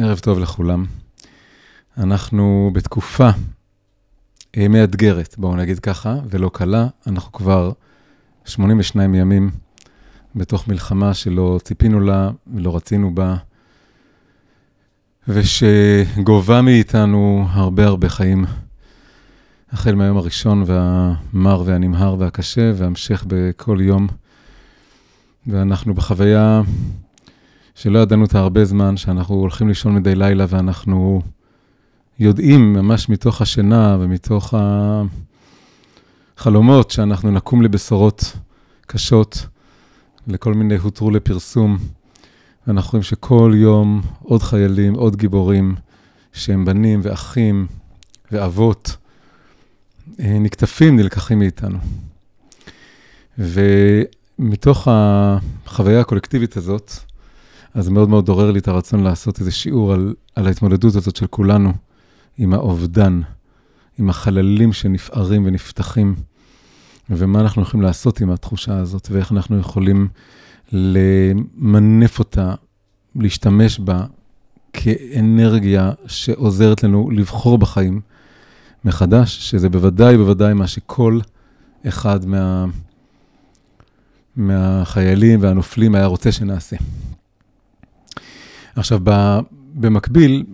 ערב טוב לכולם. אנחנו בתקופה אה, מאתגרת, בואו נגיד ככה, ולא קלה. אנחנו כבר 82 ימים בתוך מלחמה שלא ציפינו לה ולא רצינו בה, ושגובה מאיתנו הרבה הרבה חיים. החל מהיום הראשון והמר והנמהר והקשה, והמשך בכל יום. ואנחנו בחוויה שלא ידענו אותה הרבה זמן, שאנחנו הולכים לישון מדי לילה ואנחנו יודעים ממש מתוך השינה ומתוך החלומות שאנחנו נקום לבשורות קשות, לכל מיני הותרו לפרסום. ואנחנו רואים שכל יום עוד חיילים, עוד גיבורים, שהם בנים ואחים ואבות, אה, נקטפים, נלקחים מאיתנו. ומתוך החוויה הקולקטיבית הזאת, אז מאוד מאוד עורר לי את הרצון לעשות איזה שיעור על, על ההתמודדות הזאת של כולנו עם האובדן, עם החללים שנפערים ונפתחים, ומה אנחנו יכולים לעשות עם התחושה הזאת, ואיך אנחנו יכולים למנף אותה, להשתמש בה כאנרגיה שעוזרת לנו לבחור בחיים מחדש, שזה בוודאי, בוודאי מה שכל אחד מה, מהחיילים והנופלים היה רוצה שנעשה. עכשיו, במקביל,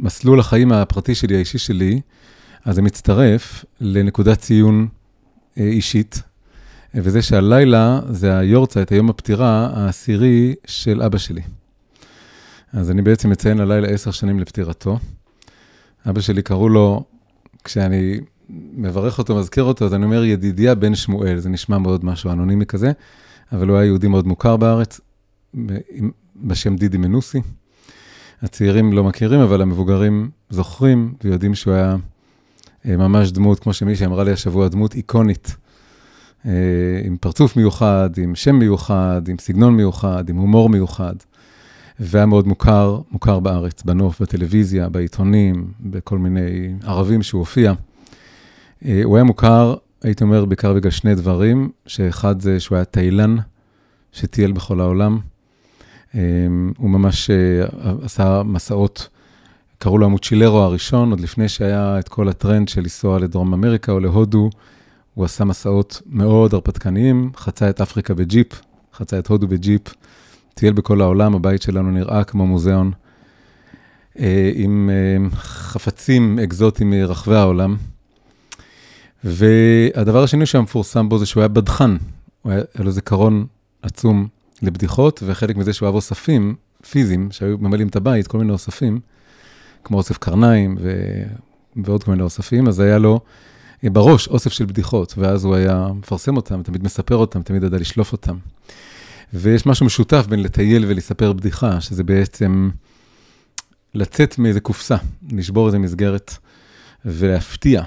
במסלול החיים הפרטי שלי, האישי שלי, אז זה מצטרף לנקודת ציון אה, אישית, וזה שהלילה זה היורצייט, היום הפטירה העשירי של אבא שלי. אז אני בעצם מציין הלילה עשר שנים לפטירתו. אבא שלי קראו לו, כשאני מברך אותו, מזכיר אותו, אז אני אומר ידידיה בן שמואל, זה נשמע מאוד משהו אנונימי כזה, אבל הוא היה יהודי מאוד מוכר בארץ, בשם דידי מנוסי. הצעירים לא מכירים, אבל המבוגרים זוכרים ויודעים שהוא היה אה, ממש דמות, כמו שמישהי אמרה לי השבוע, דמות איקונית, אה, עם פרצוף מיוחד, עם שם מיוחד, עם סגנון מיוחד, עם הומור מיוחד. והיה מאוד מוכר, מוכר בארץ, בנוף, בטלוויזיה, בעיתונים, בכל מיני ערבים שהוא הופיע. אה, הוא היה מוכר, הייתי אומר, בעיקר בגלל שני דברים, שאחד זה שהוא היה תאילן, שטייל בכל העולם. אמ, הוא ממש אה, עשה מסעות, קראו לו המוצ'ילרו הראשון, עוד לפני שהיה את כל הטרנד של לנסוע לדרום אמריקה או להודו, הוא עשה מסעות מאוד הרפתקניים, חצה את אפריקה בג'יפ, חצה את הודו בג'יפ, טייל בכל העולם, הבית שלנו נראה כמו מוזיאון, אה, עם אה, חפצים אקזוטיים מרחבי העולם. והדבר השני שהוא מפורסם בו זה שהוא היה בדחן, הוא היה לו זיכרון עצום לבדיחות, וחלק מזה שהוא אהב אוספים פיזיים, שהיו ממלאים את הבית, כל מיני אוספים, כמו אוסף קרניים ו... ועוד כל מיני אוספים, אז היה לו אה, בראש אוסף של בדיחות, ואז הוא היה מפרסם אותם, תמיד מספר אותם, תמיד ידע לשלוף אותם. ויש משהו משותף בין לטייל ולספר בדיחה, שזה בעצם לצאת מאיזה קופסה, לשבור איזה מסגרת ולהפתיע,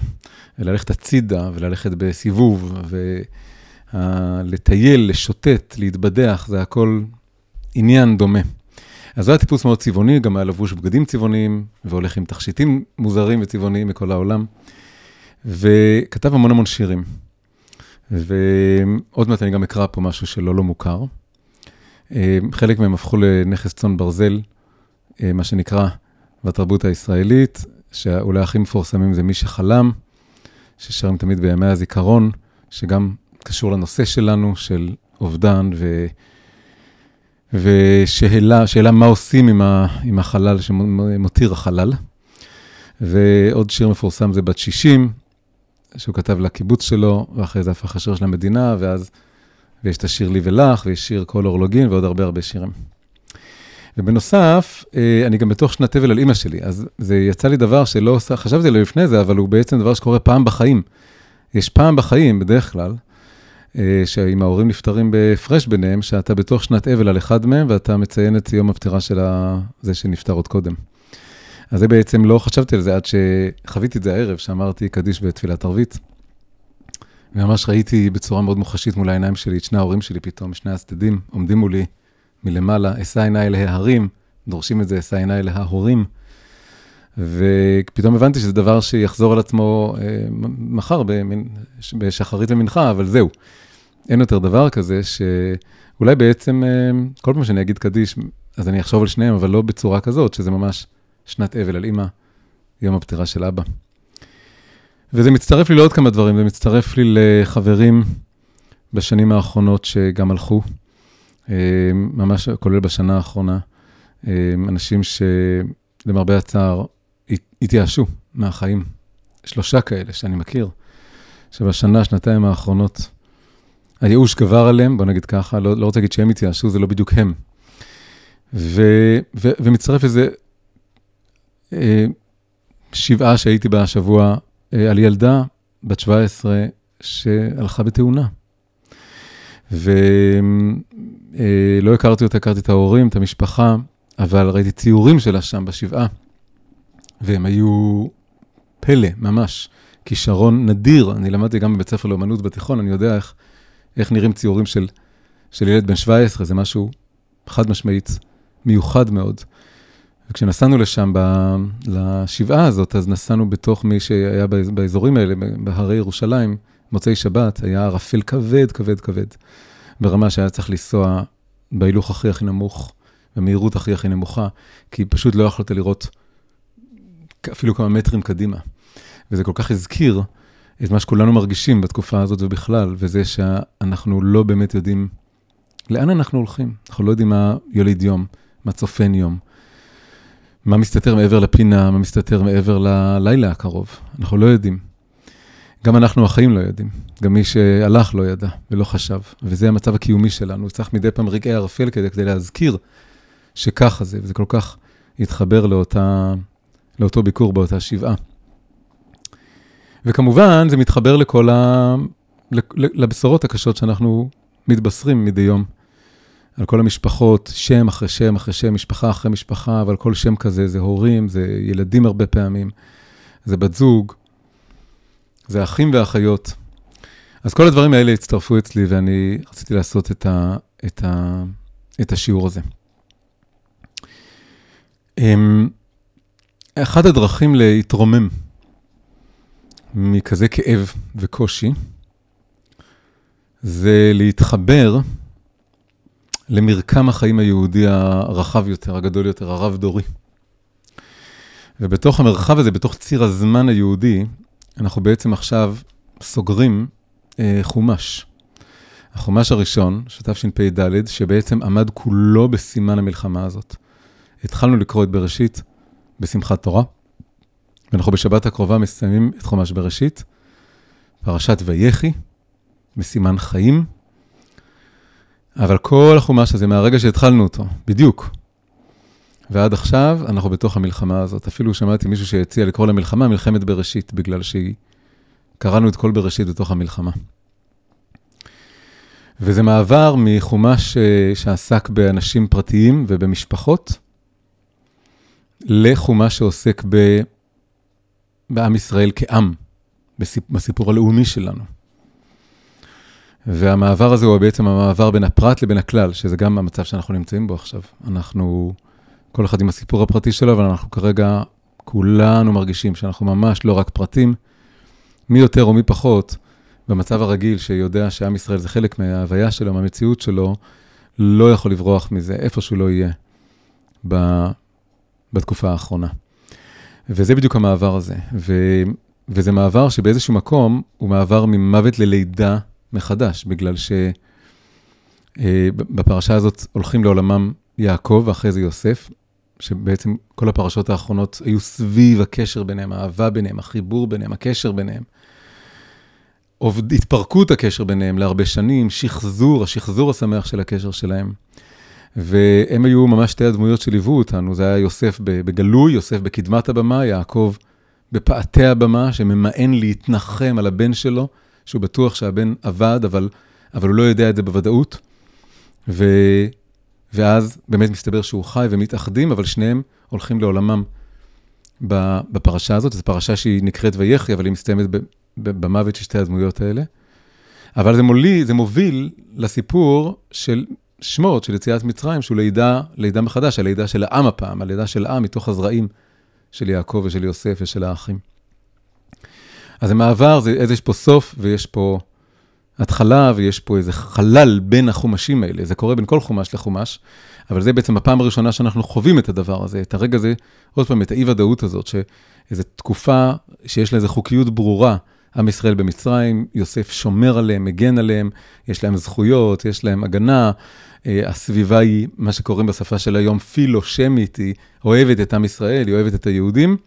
וללכת הצידה וללכת בסיבוב, ו... לטייל, לשוטט, להתבדח, זה הכל עניין דומה. אז זה היה טיפוס מאוד צבעוני, גם היה לבוש בגדים צבעוניים, והולך עם תכשיטים מוזרים וצבעוניים מכל העולם, וכתב המון המון שירים. ועוד מעט אני גם אקרא פה משהו שלא לא מוכר. אה, חלק מהם הפכו לנכס צאן ברזל, אה, מה שנקרא בתרבות הישראלית, שאולי הכי מפורסמים זה מי שחלם, ששרים תמיד בימי הזיכרון, שגם קשור לנושא שלנו, של אובדן, ו... ושאלה שאלה מה עושים עם, ה, עם החלל שמותיר החלל. ועוד שיר מפורסם זה בת 60, שהוא כתב לקיבוץ שלו, ואחרי זה הפך השיר של המדינה, ואז, ויש את השיר לי ולך, ויש שיר כל אורלוגין, ועוד הרבה הרבה שירים. ובנוסף, אה, אני גם בתוך שנת אבל על אימא שלי, אז זה יצא לי דבר שלא חשבתי עליו לפני זה, אבל הוא בעצם דבר שקורה פעם בחיים. יש פעם בחיים, בדרך כלל, שאם ההורים נפטרים בהפרש ביניהם, שאתה בתוך שנת אבל על אחד מהם, ואתה מציין את יום הפטירה של זה שנפטר עוד קודם. אז זה בעצם לא חשבתי על זה עד שחוויתי את זה הערב, שאמרתי קדיש בתפילת ערבית. וממש ראיתי בצורה מאוד מוחשית מול העיניים שלי את שני ההורים שלי פתאום, שני הצדדים עומדים מולי מלמעלה, אשא עיניי לההרים, דורשים את זה, אשא עיניי לההורים. ופתאום הבנתי שזה דבר שיחזור על עצמו אה, מחר בשחרית למנחה, אבל זהו. אין יותר דבר כזה שאולי בעצם, אה, כל פעם שאני אגיד קדיש, אז אני אחשוב על שניהם, אבל לא בצורה כזאת, שזה ממש שנת אבל על אימא, יום הפטירה של אבא. וזה מצטרף לי לעוד כמה דברים, זה מצטרף לי לחברים בשנים האחרונות שגם הלכו, אה, ממש כולל בשנה האחרונה, אה, אנשים שלמרבה הצער התייאשו מהחיים. שלושה כאלה שאני מכיר, שבשנה, שנתיים האחרונות, הייאוש גבר עליהם, בוא נגיד ככה, לא, לא רוצה להגיד שהם התייאשו, זה לא בדיוק הם. ו, ו, ומצטרף לזה אה, שבעה שהייתי בה השבוע על ילדה בת 17 שהלכה בתאונה. ולא הכרתי אותה, הכרתי את ההורים, את המשפחה, אבל ראיתי ציורים שלה שם בשבעה, והם היו פלא, ממש. כישרון נדיר, אני למדתי גם בבית ספר לאומנות בתיכון, אני יודע איך, איך נראים ציורים של, של ילד בן 17, זה משהו חד משמעית מיוחד מאוד. וכשנסענו לשם, ב, לשבעה הזאת, אז נסענו בתוך מי שהיה באזורים האלה, בהרי ירושלים, מוצאי שבת, היה ערפל כבד, כבד, כבד, ברמה שהיה צריך לנסוע בהילוך הכי הכי נמוך, במהירות הכי הכי נמוכה, כי פשוט לא יכולת לראות אפילו כמה מטרים קדימה. וזה כל כך הזכיר את מה שכולנו מרגישים בתקופה הזאת ובכלל, וזה שאנחנו לא באמת יודעים לאן אנחנו הולכים. אנחנו לא יודעים מה יוליד יום, מה צופן יום, מה מסתתר מעבר לפינה, מה מסתתר מעבר ללילה הקרוב. אנחנו לא יודעים. גם אנחנו החיים לא יודעים. גם מי שהלך לא ידע ולא חשב. וזה המצב הקיומי שלנו. צריך מדי פעם רגעי ערפל כדי, כדי להזכיר שככה זה, וזה כל כך התחבר לאותה, לאותו ביקור באותה שבעה. וכמובן, זה מתחבר לכל ה... לבשורות הקשות שאנחנו מתבשרים מדי יום. על כל המשפחות, שם אחרי שם אחרי שם, משפחה אחרי משפחה, אבל כל שם כזה זה הורים, זה ילדים הרבה פעמים, זה בת זוג, זה אחים ואחיות. אז כל הדברים האלה הצטרפו אצלי, ואני רציתי לעשות את, ה, את, ה, את השיעור הזה. אחת הדרכים להתרומם מכזה כאב וקושי, זה להתחבר למרקם החיים היהודי הרחב יותר, הגדול יותר, הרב-דורי. ובתוך המרחב הזה, בתוך ציר הזמן היהודי, אנחנו בעצם עכשיו סוגרים אה, חומש. החומש הראשון, שתשפ"ד, שבעצם עמד כולו בסימן המלחמה הזאת. התחלנו לקרוא את בראשית בשמחת תורה, ואנחנו בשבת הקרובה מסיימים את חומש בראשית, פרשת ויחי, בסימן חיים, אבל כל החומש הזה, מהרגע שהתחלנו אותו, בדיוק, ועד עכשיו, אנחנו בתוך המלחמה הזאת. אפילו שמעתי מישהו שהציע לקרוא למלחמה מלחמת בראשית, בגלל שהיא... קראנו את כל בראשית בתוך המלחמה. וזה מעבר מחומש אה, שעסק באנשים פרטיים ובמשפחות, לחומש שעוסק ב... בעם ישראל כעם, בסיפור הלאומי שלנו. והמעבר הזה הוא בעצם המעבר בין הפרט לבין הכלל, שזה גם המצב שאנחנו נמצאים בו עכשיו. אנחנו, כל אחד עם הסיפור הפרטי שלו, אבל אנחנו כרגע, כולנו מרגישים שאנחנו ממש לא רק פרטים, מי יותר או מי פחות, במצב הרגיל שיודע שעם ישראל זה חלק מההוויה שלו, מהמציאות שלו, לא יכול לברוח מזה, איפה שהוא לא יהיה, בתקופה האחרונה. וזה בדיוק המעבר הזה. ו, וזה מעבר שבאיזשהו מקום הוא מעבר ממוות ללידה מחדש, בגלל שבפרשה אה, הזאת הולכים לעולמם יעקב ואחרי זה יוסף, שבעצם כל הפרשות האחרונות היו סביב הקשר ביניהם, האהבה ביניהם, החיבור ביניהם, הקשר ביניהם. התפרקות הקשר ביניהם להרבה שנים, שחזור, השחזור השמח של הקשר שלהם. והם היו ממש שתי הדמויות שליוו אותנו, זה היה יוסף בגלוי, יוסף בקדמת הבמה, יעקב בפאתי הבמה, שממאן להתנחם על הבן שלו, שהוא בטוח שהבן עבד, אבל, אבל הוא לא יודע את זה בוודאות. ו, ואז באמת מסתבר שהוא חי ומתאחדים, אבל שניהם הולכים לעולמם בפרשה הזאת. זו פרשה שהיא נקראת ויחי, אבל היא מסתיימת במוות של שתי הדמויות האלה. אבל זה, מולי, זה מוביל לסיפור של שמות, של יציאת מצרים, שהוא לידה, לידה מחדש, הלידה של העם הפעם, הלידה של העם מתוך הזרעים של יעקב ושל יוסף ושל האחים. אז המעבר, זה, יש פה סוף ויש פה התחלה ויש פה איזה חלל בין החומשים האלה, זה קורה בין כל חומש לחומש, אבל זה בעצם הפעם הראשונה שאנחנו חווים את הדבר הזה, את הרגע הזה, עוד פעם, את האי-ודאות הזאת, שאיזו תקופה שיש לה איזו חוקיות ברורה, עם ישראל במצרים, יוסף שומר עליהם, מגן עליהם, יש להם זכויות, יש להם הגנה, אה, הסביבה היא, מה שקוראים בשפה של היום, פילו-שמית, היא אוהבת את עם ישראל, היא אוהבת את היהודים,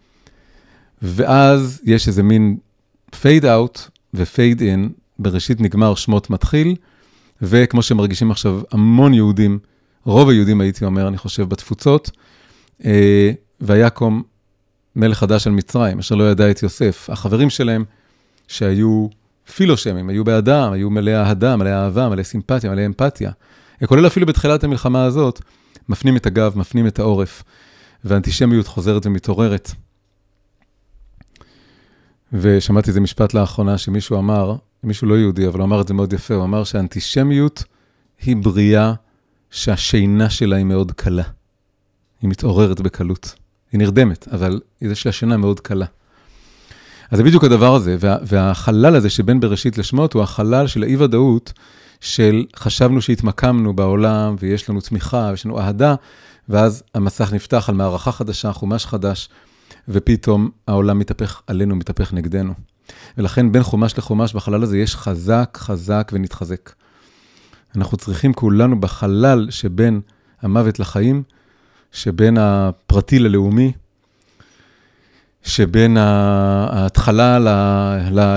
ואז יש איזה מין fade out ו fade in, בראשית נגמר, שמות מתחיל, וכמו שמרגישים עכשיו המון יהודים, רוב היהודים הייתי אומר, אני חושב, בתפוצות, אה, ויקום מלך חדש על מצרים, אשר לא ידע את יוסף. החברים שלהם, שהיו פילושמים, היו באדם, היו מלאי אהדה, מלאי אהבה, מלאי סימפתיה, מלאי אמפתיה. כולל אפילו בתחילת המלחמה הזאת, מפנים את הגב, מפנים את העורף, ואנטישמיות חוזרת ומתעוררת. ושמעתי איזה משפט לאחרונה שמישהו אמר, מישהו לא יהודי, אבל הוא אמר את זה מאוד יפה, הוא אמר שאנטישמיות היא בריאה שהשינה שלה היא מאוד קלה. היא מתעוררת בקלות. היא נרדמת, אבל יש לה שינה מאוד קלה. אז זה בדיוק הדבר הזה, וה, והחלל הזה שבין בראשית לשמות הוא החלל של האי-ודאות של חשבנו שהתמקמנו בעולם ויש לנו תמיכה ויש לנו אהדה, ואז המסך נפתח על מערכה חדשה, חומש חדש, ופתאום העולם מתהפך עלינו, מתהפך נגדנו. ולכן בין חומש לחומש בחלל הזה יש חזק, חזק ונתחזק. אנחנו צריכים כולנו בחלל שבין המוות לחיים, שבין הפרטי ללאומי, שבין ההתחלה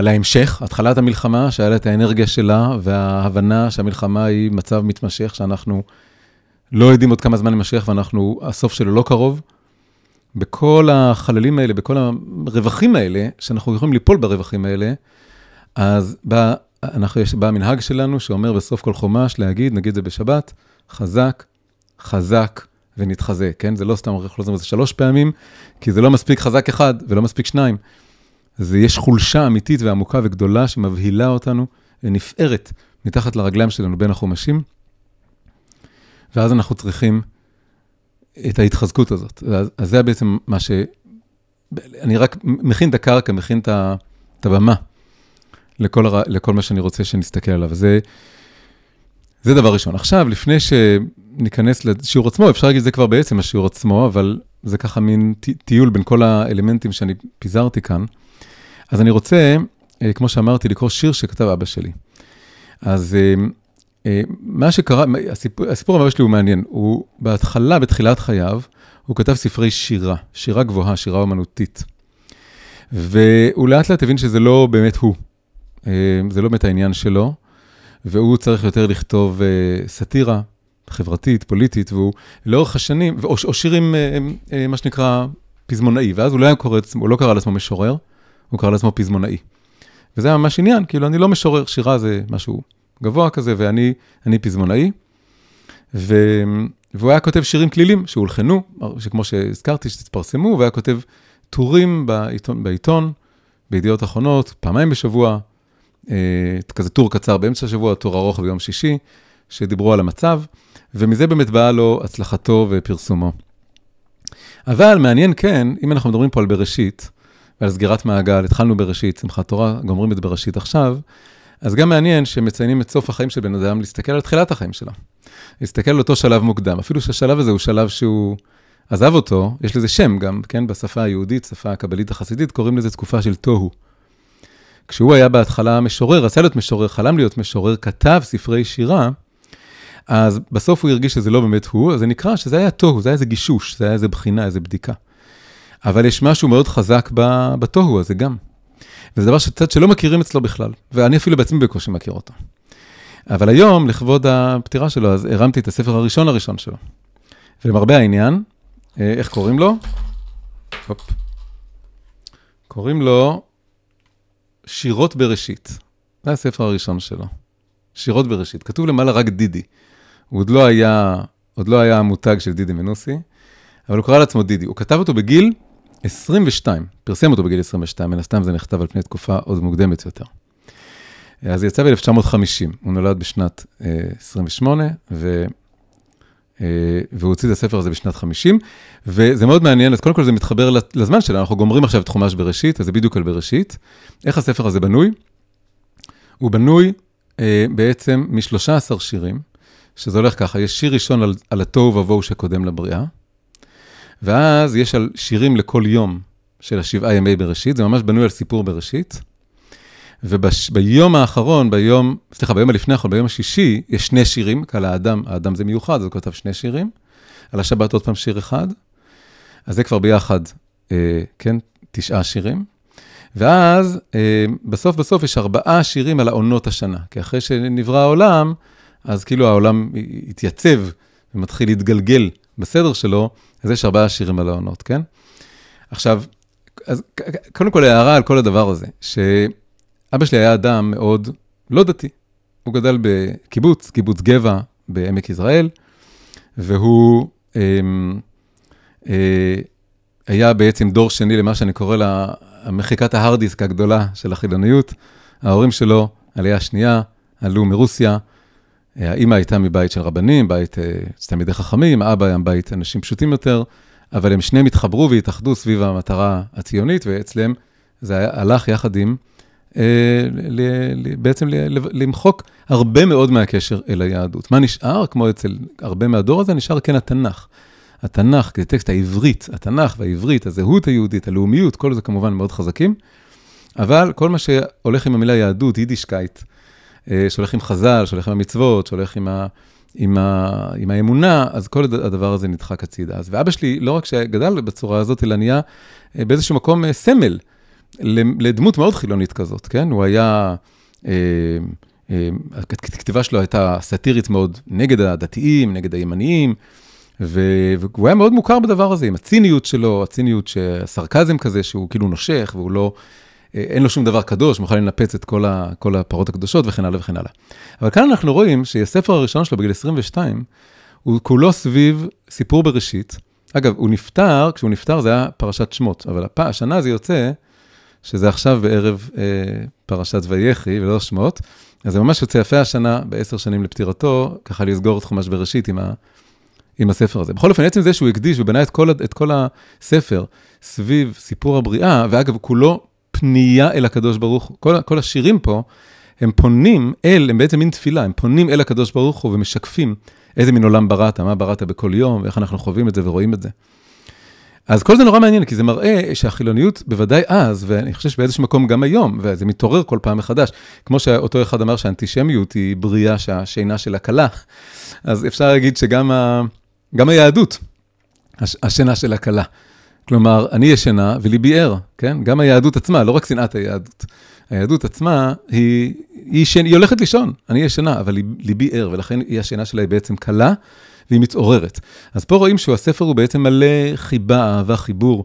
להמשך, התחלת המלחמה, שהיה לה את האנרגיה שלה, וההבנה שהמלחמה היא מצב מתמשך, שאנחנו לא יודעים עוד כמה זמן יימשך, ואנחנו, הסוף שלו לא קרוב. בכל החללים האלה, בכל הרווחים האלה, שאנחנו יכולים ליפול ברווחים האלה, אז בא, אנחנו, יש, בא המנהג שלנו שאומר בסוף כל חומש להגיד, נגיד זה בשבת, חזק, חזק ונתחזק, כן? זה לא סתם אנחנו על זה שלוש פעמים, כי זה לא מספיק חזק אחד ולא מספיק שניים. זה יש חולשה אמיתית ועמוקה וגדולה שמבהילה אותנו, נפערת מתחת לרגליים שלנו בין החומשים, ואז אנחנו צריכים את ההתחזקות הזאת. אז, אז זה בעצם מה ש... אני רק מכין את הקרקע, מכין את הבמה לכל, הר... לכל מה שאני רוצה שנסתכל עליו. זה, זה דבר ראשון. עכשיו, לפני שניכנס לשיעור עצמו, אפשר להגיד שזה כבר בעצם השיעור עצמו, אבל זה ככה מין טיול בין כל האלמנטים שאני פיזרתי כאן. אז אני רוצה, אה, כמו שאמרתי, לקרוא שיר שכתב אבא שלי. אז אה, אה, מה שקרה, הסיפור, הסיפור הבא שלי הוא מעניין. הוא בהתחלה, בתחילת חייו, הוא כתב ספרי שירה, שירה גבוהה, שירה אומנותית. והוא לאט לאט הבין שזה לא באמת הוא. זה לא באמת העניין שלו. והוא צריך יותר לכתוב uh, סאטירה חברתית, פוליטית, והוא לאורך השנים, או, או שירים, uh, uh, מה שנקרא, פזמונאי, ואז הוא לא קורא, הוא לא קרא לעצמו משורר, הוא קרא לעצמו פזמונאי. וזה היה ממש עניין, כאילו, אני לא משורר, שירה זה משהו גבוה כזה, ואני פזמונאי. ו... והוא היה כותב שירים כלילים שהולחנו, שכמו שהזכרתי, שהתפרסמו, והיה כותב טורים בעיתון, בעיתון בידיעות אחרונות, פעמיים בשבוע, אה, כזה טור קצר באמצע השבוע, טור ארוך ביום שישי, שדיברו על המצב, ומזה באמת באה לו הצלחתו ופרסומו. אבל מעניין כן, אם אנחנו מדברים פה על בראשית, ועל סגירת מעגל, התחלנו בראשית, שמחת תורה, גומרים את בראשית עכשיו, אז גם מעניין שמציינים את סוף החיים של בן אדם, להסתכל על תחילת החיים שלו. להסתכל על אותו שלב מוקדם, אפילו שהשלב הזה הוא שלב שהוא עזב אותו, יש לזה שם גם, כן, בשפה היהודית, שפה הקבלית החסידית, קוראים לזה תקופה של תוהו. כשהוא היה בהתחלה משורר, רצה להיות משורר, חלם להיות משורר, כתב ספרי שירה, אז בסוף הוא הרגיש שזה לא באמת הוא, אז זה נקרא שזה היה תוהו, זה היה איזה גישוש, זה היה איזה בחינה, איזה בדיקה. אבל יש משהו מאוד חזק בתוהו הזה גם. וזה דבר שקצת שלא מכירים אצלו בכלל, ואני אפילו בעצמי בקושי מכיר אותו. אבל היום, לכבוד הפטירה שלו, אז הרמתי את הספר הראשון הראשון שלו. ולמרבה העניין, אה, איך קוראים לו? הופ. קוראים לו שירות בראשית. זה הספר הראשון שלו. שירות בראשית. כתוב למעלה רק דידי. הוא עוד לא היה, עוד לא היה המותג של דידי מנוסי, אבל הוא קרא לעצמו דידי. הוא כתב אותו בגיל 22, פרסם אותו בגיל 22, מן הסתם זה נכתב על פני תקופה עוד מוקדמת יותר. אז זה יצא ב-1950, הוא נולד בשנת 28, אה, ו... אה, והוא הוציא את הספר הזה בשנת 50, וזה מאוד מעניין, אז קודם כל זה מתחבר לזמן שלנו, אנחנו גומרים עכשיו את חומש בראשית, אז זה בדיוק על בראשית. איך הספר הזה בנוי? הוא בנוי אה, בעצם מ-13 שירים, שזה הולך ככה, יש שיר ראשון על, על התוהו ובוהו שקודם לבריאה, ואז יש על שירים לכל יום של השבעה ימי בראשית, זה ממש בנוי על סיפור בראשית. וביום האחרון, ביום, סליחה, ביום הלפני האחרון, ביום השישי, יש שני שירים, על האדם, האדם זה מיוחד, אז הוא כותב שני שירים. על השבת עוד פעם שיר אחד. אז זה כבר ביחד, אה, כן, תשעה שירים. ואז אה, בסוף בסוף יש ארבעה שירים על העונות השנה. כי אחרי שנברא העולם, אז כאילו העולם התייצב ומתחיל להתגלגל בסדר שלו, אז יש ארבעה שירים על העונות, כן? עכשיו, אז קודם כל הערה על כל הדבר הזה, שאבא שלי היה אדם מאוד לא דתי. הוא גדל בקיבוץ, קיבוץ גבע בעמק יזרעאל, והוא אה, אה, היה בעצם דור שני למה שאני קורא לה מחיקת ההארד דיסק הגדולה של החילוניות. ההורים שלו, עלייה שנייה, עלו מרוסיה. האימא הייתה מבית של רבנים, בית אה, של תלמידי חכמים, האבא היה מבית אנשים פשוטים יותר, אבל הם שניהם התחברו והתאחדו סביב המטרה הציונית, ואצלם זה הלך יחד עם, אה, בעצם ל, למחוק הרבה מאוד מהקשר אל היהדות. מה נשאר, כמו אצל הרבה מהדור הזה, נשאר כן התנ"ך. התנ"ך, זה טקסט העברית, התנ"ך והעברית, הזהות היהודית, הלאומיות, כל זה כמובן מאוד חזקים, אבל כל מה שהולך עם המילה יהדות, יידישקייט, אה, שהולך עם חז"ל, שהולך עם המצוות, שהולך עם, ה, עם, ה, עם האמונה, אז כל הדבר הזה נדחק הצידה. אז ואבא שלי, לא רק שגדל בצורה הזאת, אלא נהיה אה, באיזשהו מקום אה, סמל לדמות מאוד חילונית כזאת, כן? הוא היה... הכתיבה שלו הייתה סאטירית מאוד נגד הדתיים, נגד הימניים, והוא היה מאוד מוכר בדבר הזה, עם הציניות שלו, הציניות, הסרקזם כזה, שהוא כאילו נושך, והוא לא, אה, אין לו שום דבר קדוש, מוכן לנפץ את כל, ה, כל הפרות הקדושות וכן הלאה וכן הלאה. אבל כאן אנחנו רואים שהספר הראשון שלו בגיל 22, הוא כולו סביב סיפור בראשית. אגב, הוא נפטר, כשהוא נפטר זה היה פרשת שמות, אבל הפ... השנה זה יוצא, שזה עכשיו בערב אה, פרשת ויחי ולא שמות, אז זה ממש יוצא יפה השנה, בעשר שנים לפטירתו, ככה לסגור את חומש בראשית עם ה... עם הספר הזה. בכל אופן, עצם זה שהוא הקדיש ובנה את כל, את כל הספר סביב סיפור הבריאה, ואגב, כולו פנייה אל הקדוש ברוך הוא. כל, כל השירים פה, הם פונים אל, הם בעצם מין תפילה, הם פונים אל הקדוש ברוך הוא ומשקפים איזה מין עולם בראת, מה בראת בכל יום, ואיך אנחנו חווים את זה ורואים את זה. אז כל זה נורא מעניין, כי זה מראה שהחילוניות, בוודאי אז, ואני חושב שבאיזשהו מקום גם היום, וזה מתעורר כל פעם מחדש, כמו שאותו אחד אמר שהאנטישמיות היא בריאה שהשינה שלה קלה, אז אפשר להגיד שגם ה... גם היהדות, הש, השינה של הכלה. כלומר, אני ישנה וליבי ער, כן? גם היהדות עצמה, לא רק שנאת היהדות. היהדות עצמה, היא, היא, שן, היא הולכת לישון, אני ישנה, אבל ליבי ער, ולכן היא השינה שלה היא בעצם קלה, והיא מתעוררת. אז פה רואים שהספר הוא בעצם מלא חיבה, אהבה, חיבור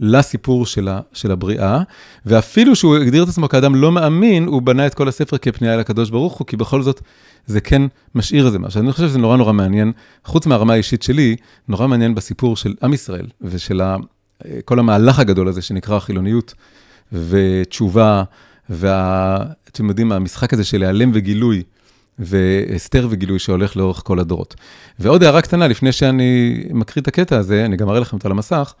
לסיפור של, ה, של הבריאה, ואפילו שהוא הגדיר את עצמו כאדם לא מאמין, הוא בנה את כל הספר כפנייה אל הקדוש ברוך הוא, כי בכל זאת זה כן משאיר איזה משהו. אני חושב שזה נורא נורא מעניין, חוץ מהרמה האישית שלי, נורא מעניין בסיפור של עם ישראל ושל ה, כל המהלך הגדול הזה שנקרא חילוניות ותשובה, ואתם יודעים, המשחק הזה של להיעלם וגילוי. והסתר וגילוי שהולך לאורך כל הדורות. ועוד הערה קטנה, לפני שאני מקריא את הקטע הזה, אני גם אראה לכם אותו על המסך,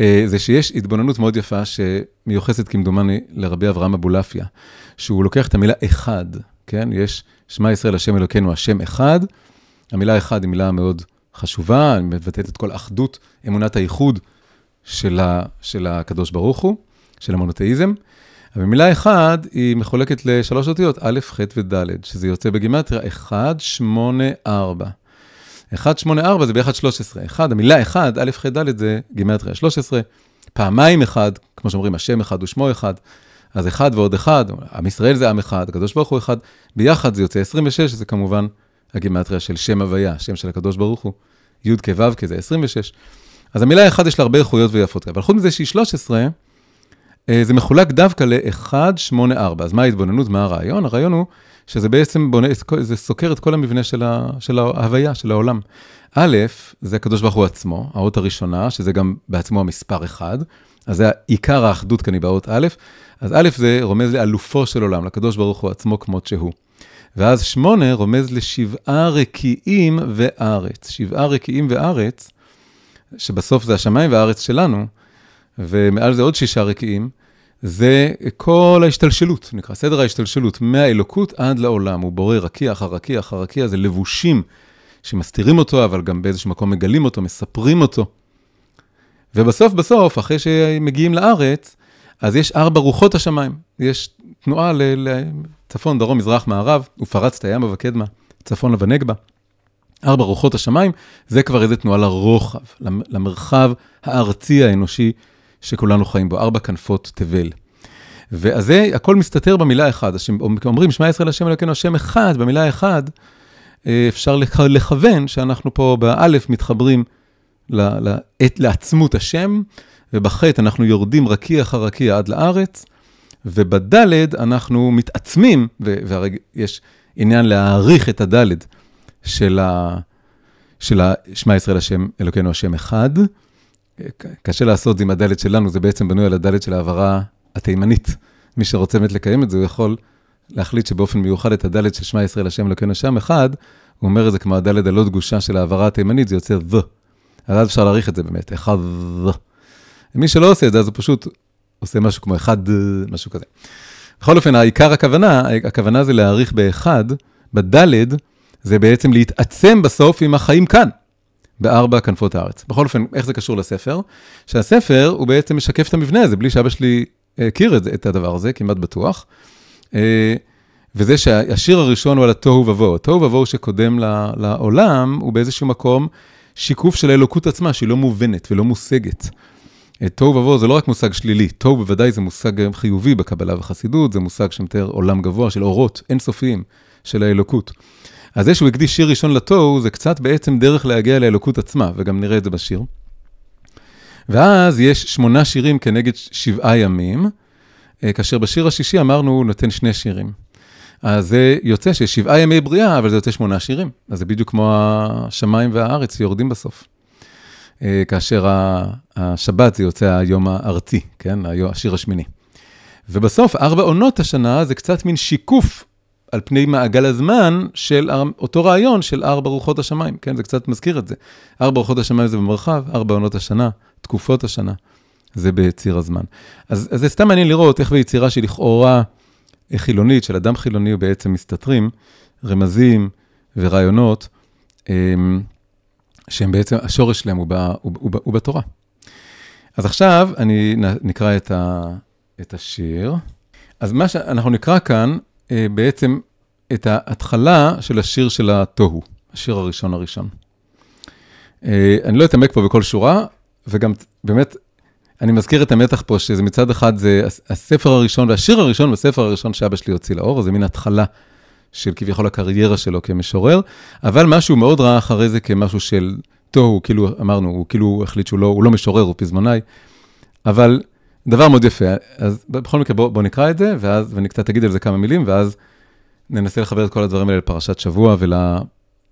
אה, זה שיש התבוננות מאוד יפה שמיוחסת כמדומני לרבי אברהם אבולעפיה, שהוא לוקח את המילה אחד, כן? יש שמע ישראל השם אלוקינו השם אחד, המילה אחד היא מילה מאוד חשובה, היא מבטאת את כל אחדות, אמונת הייחוד של, ה, של הקדוש ברוך הוא, של המונותאיזם. אבל מילה אחד היא מחולקת לשלוש אותיות, א', ח' וד', שזה יוצא בגימטריה 1, 8, 4. 1, 8, 4 זה ביחד 13. 1, המילה 1, א', ח', ד' זה גימטריה 13. פעמיים 1, כמו שאומרים, השם 1 ושמו 1. אז 1 ועוד 1, עם ישראל זה עם אחד, הקדוש ברוך הוא 1, ביחד זה יוצא 26, זה כמובן הגימטריה של שם הוויה, שם של הקדוש ברוך הוא, י' כו' כזה 26. אז המילה 1 יש לה הרבה איכויות ויפות, אבל חוץ מזה שהיא 13, אה, זה מחולק דווקא ל-1, 8, 4. אז מה ההתבוננות, מה הרעיון? הרעיון הוא שזה בעצם בונה, זה סוקר את כל המבנה של, ה, של ההוויה, של העולם. א', זה הקדוש ברוך הוא עצמו, האות הראשונה, שזה גם בעצמו המספר 1, אז זה עיקר האחדות כאן היא באות א', אז א' זה רומז לאלופו של עולם, לקדוש ברוך הוא עצמו כמות שהוא. ואז שמונה רומז לשבעה רקיעים וארץ. שבעה רקיעים וארץ, שבסוף זה השמיים והארץ שלנו, ומעל זה עוד שישה רקיעים, זה כל ההשתלשלות, נקרא סדר ההשתלשלות, מהאלוקות עד לעולם. הוא בורא רקיע אחר רקיע אחר רקיע, זה לבושים שמסתירים אותו, אבל גם באיזשהו מקום מגלים אותו, מספרים אותו. ובסוף בסוף, אחרי שמגיעים לארץ, אז יש ארבע רוחות השמיים. יש תנועה לצפון, דרום, מזרח, מערב, ופרצת ימה וקדמה, צפון ונגבה. ארבע רוחות השמיים, זה כבר איזה תנועה לרוחב, למרחב הארצי האנושי שכולנו חיים בו, ארבע כנפות תבל. ואז זה, הכל מסתתר במילה אחד. אומרים, שמע ישראל השם אלוקינו השם אחד, במילה אחד, אה, אפשר לכוון שאנחנו פה באלף מתחברים לעצמות השם, ובחטא אנחנו יורדים רקיע אחר רקיע עד לארץ, ובדלת אנחנו מתעצמים, והרי יש עניין להעריך את הדלת של, ה, של שמע ישראל השם אלוקינו השם אחד. קשה לעשות זה עם הדלת שלנו, זה בעצם בנוי על הדלת של העברה התימנית. מי שרוצה באמת לקיים את זה, הוא יכול להחליט שבאופן מיוחד את הדלת של שמע ישראל השם אלוקינו השם אחד, הוא אומר את זה כמו הדלת הלא דגושה של העברה התימנית, זה יוצא ו. אז אפשר להעריך את זה באמת, אחד ו. מי שלא עושה את זה, אז הוא פשוט עושה משהו כמו אחד, משהו כזה. בכל אופן, העיקר הכוונה, הכוונה זה להעריך באחד, בדלת, זה בעצם להתעצם בסוף עם החיים כאן, בארבע כנפות הארץ. בכל אופן, איך זה קשור לספר? שהספר הוא בעצם משקף את המבנה הזה, בלי שאבא שלי הכיר את, את הדבר הזה, כמעט בטוח. אה, וזה שהשיר הראשון הוא על התוהו ובוהו. התוהו ובוהו שקודם לעולם, הוא באיזשהו מקום שיקוף של האלוקות עצמה, שהיא לא מובנת ולא מושגת. אה, תוהו ובוהו זה לא רק מושג שלילי, תוהו בוודאי זה מושג חיובי בקבלה וחסידות, זה מושג שמתאר עולם גבוה של אורות אינסופיים של האלוקות. אז זה שהוא הקדיש שיר ראשון לתוהו, זה קצת בעצם דרך להגיע לאלוקות עצמה, וגם נראה את זה בשיר. ואז יש שמונה שירים כנגד שבעה ימים, אה, כאשר בשיר השישי אמרנו, הוא נותן שני שירים. אז זה יוצא שיש שבעה ימי בריאה, אבל זה יוצא שמונה שירים. אז זה בדיוק כמו השמיים והארץ יורדים בסוף. אה, כאשר השבת זה יוצא היום הארצי, כן? השיר השמיני. ובסוף, ארבע עונות השנה זה קצת מין שיקוף על פני מעגל הזמן של אותו רעיון של ארבע רוחות השמיים, כן? זה קצת מזכיר את זה. ארבע רוחות השמיים זה במרחב, ארבע עונות השנה, תקופות השנה, זה בציר הזמן. אז, אז זה סתם מעניין לראות איך ביצירה שלכאורה חילונית, של אדם חילוני, בעצם מסתתרים רמזים ורעיונות, אמ, שהם בעצם, השורש שלהם הוא, ב, הוא, הוא, הוא בתורה. אז עכשיו אני נקרא את, ה, את השיר. אז מה שאנחנו נקרא כאן, בעצם את ההתחלה של השיר של התוהו, השיר הראשון הראשון. אה, אני לא אתעמק פה בכל שורה, וגם באמת, אני מזכיר את המתח פה, שזה מצד אחד זה הספר הראשון והשיר הראשון בספר הראשון שאבא שלי הוציא לאור, זה מין התחלה של כביכול הקריירה שלו כמשורר, אבל משהו מאוד רע אחרי זה כמשהו של תוהו, כאילו אמרנו, הוא כאילו החליט שהוא לא, הוא לא משורר, הוא פזמונאי, אבל דבר מאוד יפה. אז בכל מקרה, בואו בוא נקרא את זה, ואז, ואני קצת אגיד על זה כמה מילים, ואז ננסה לחבר את כל הדברים האלה לפרשת שבוע ול,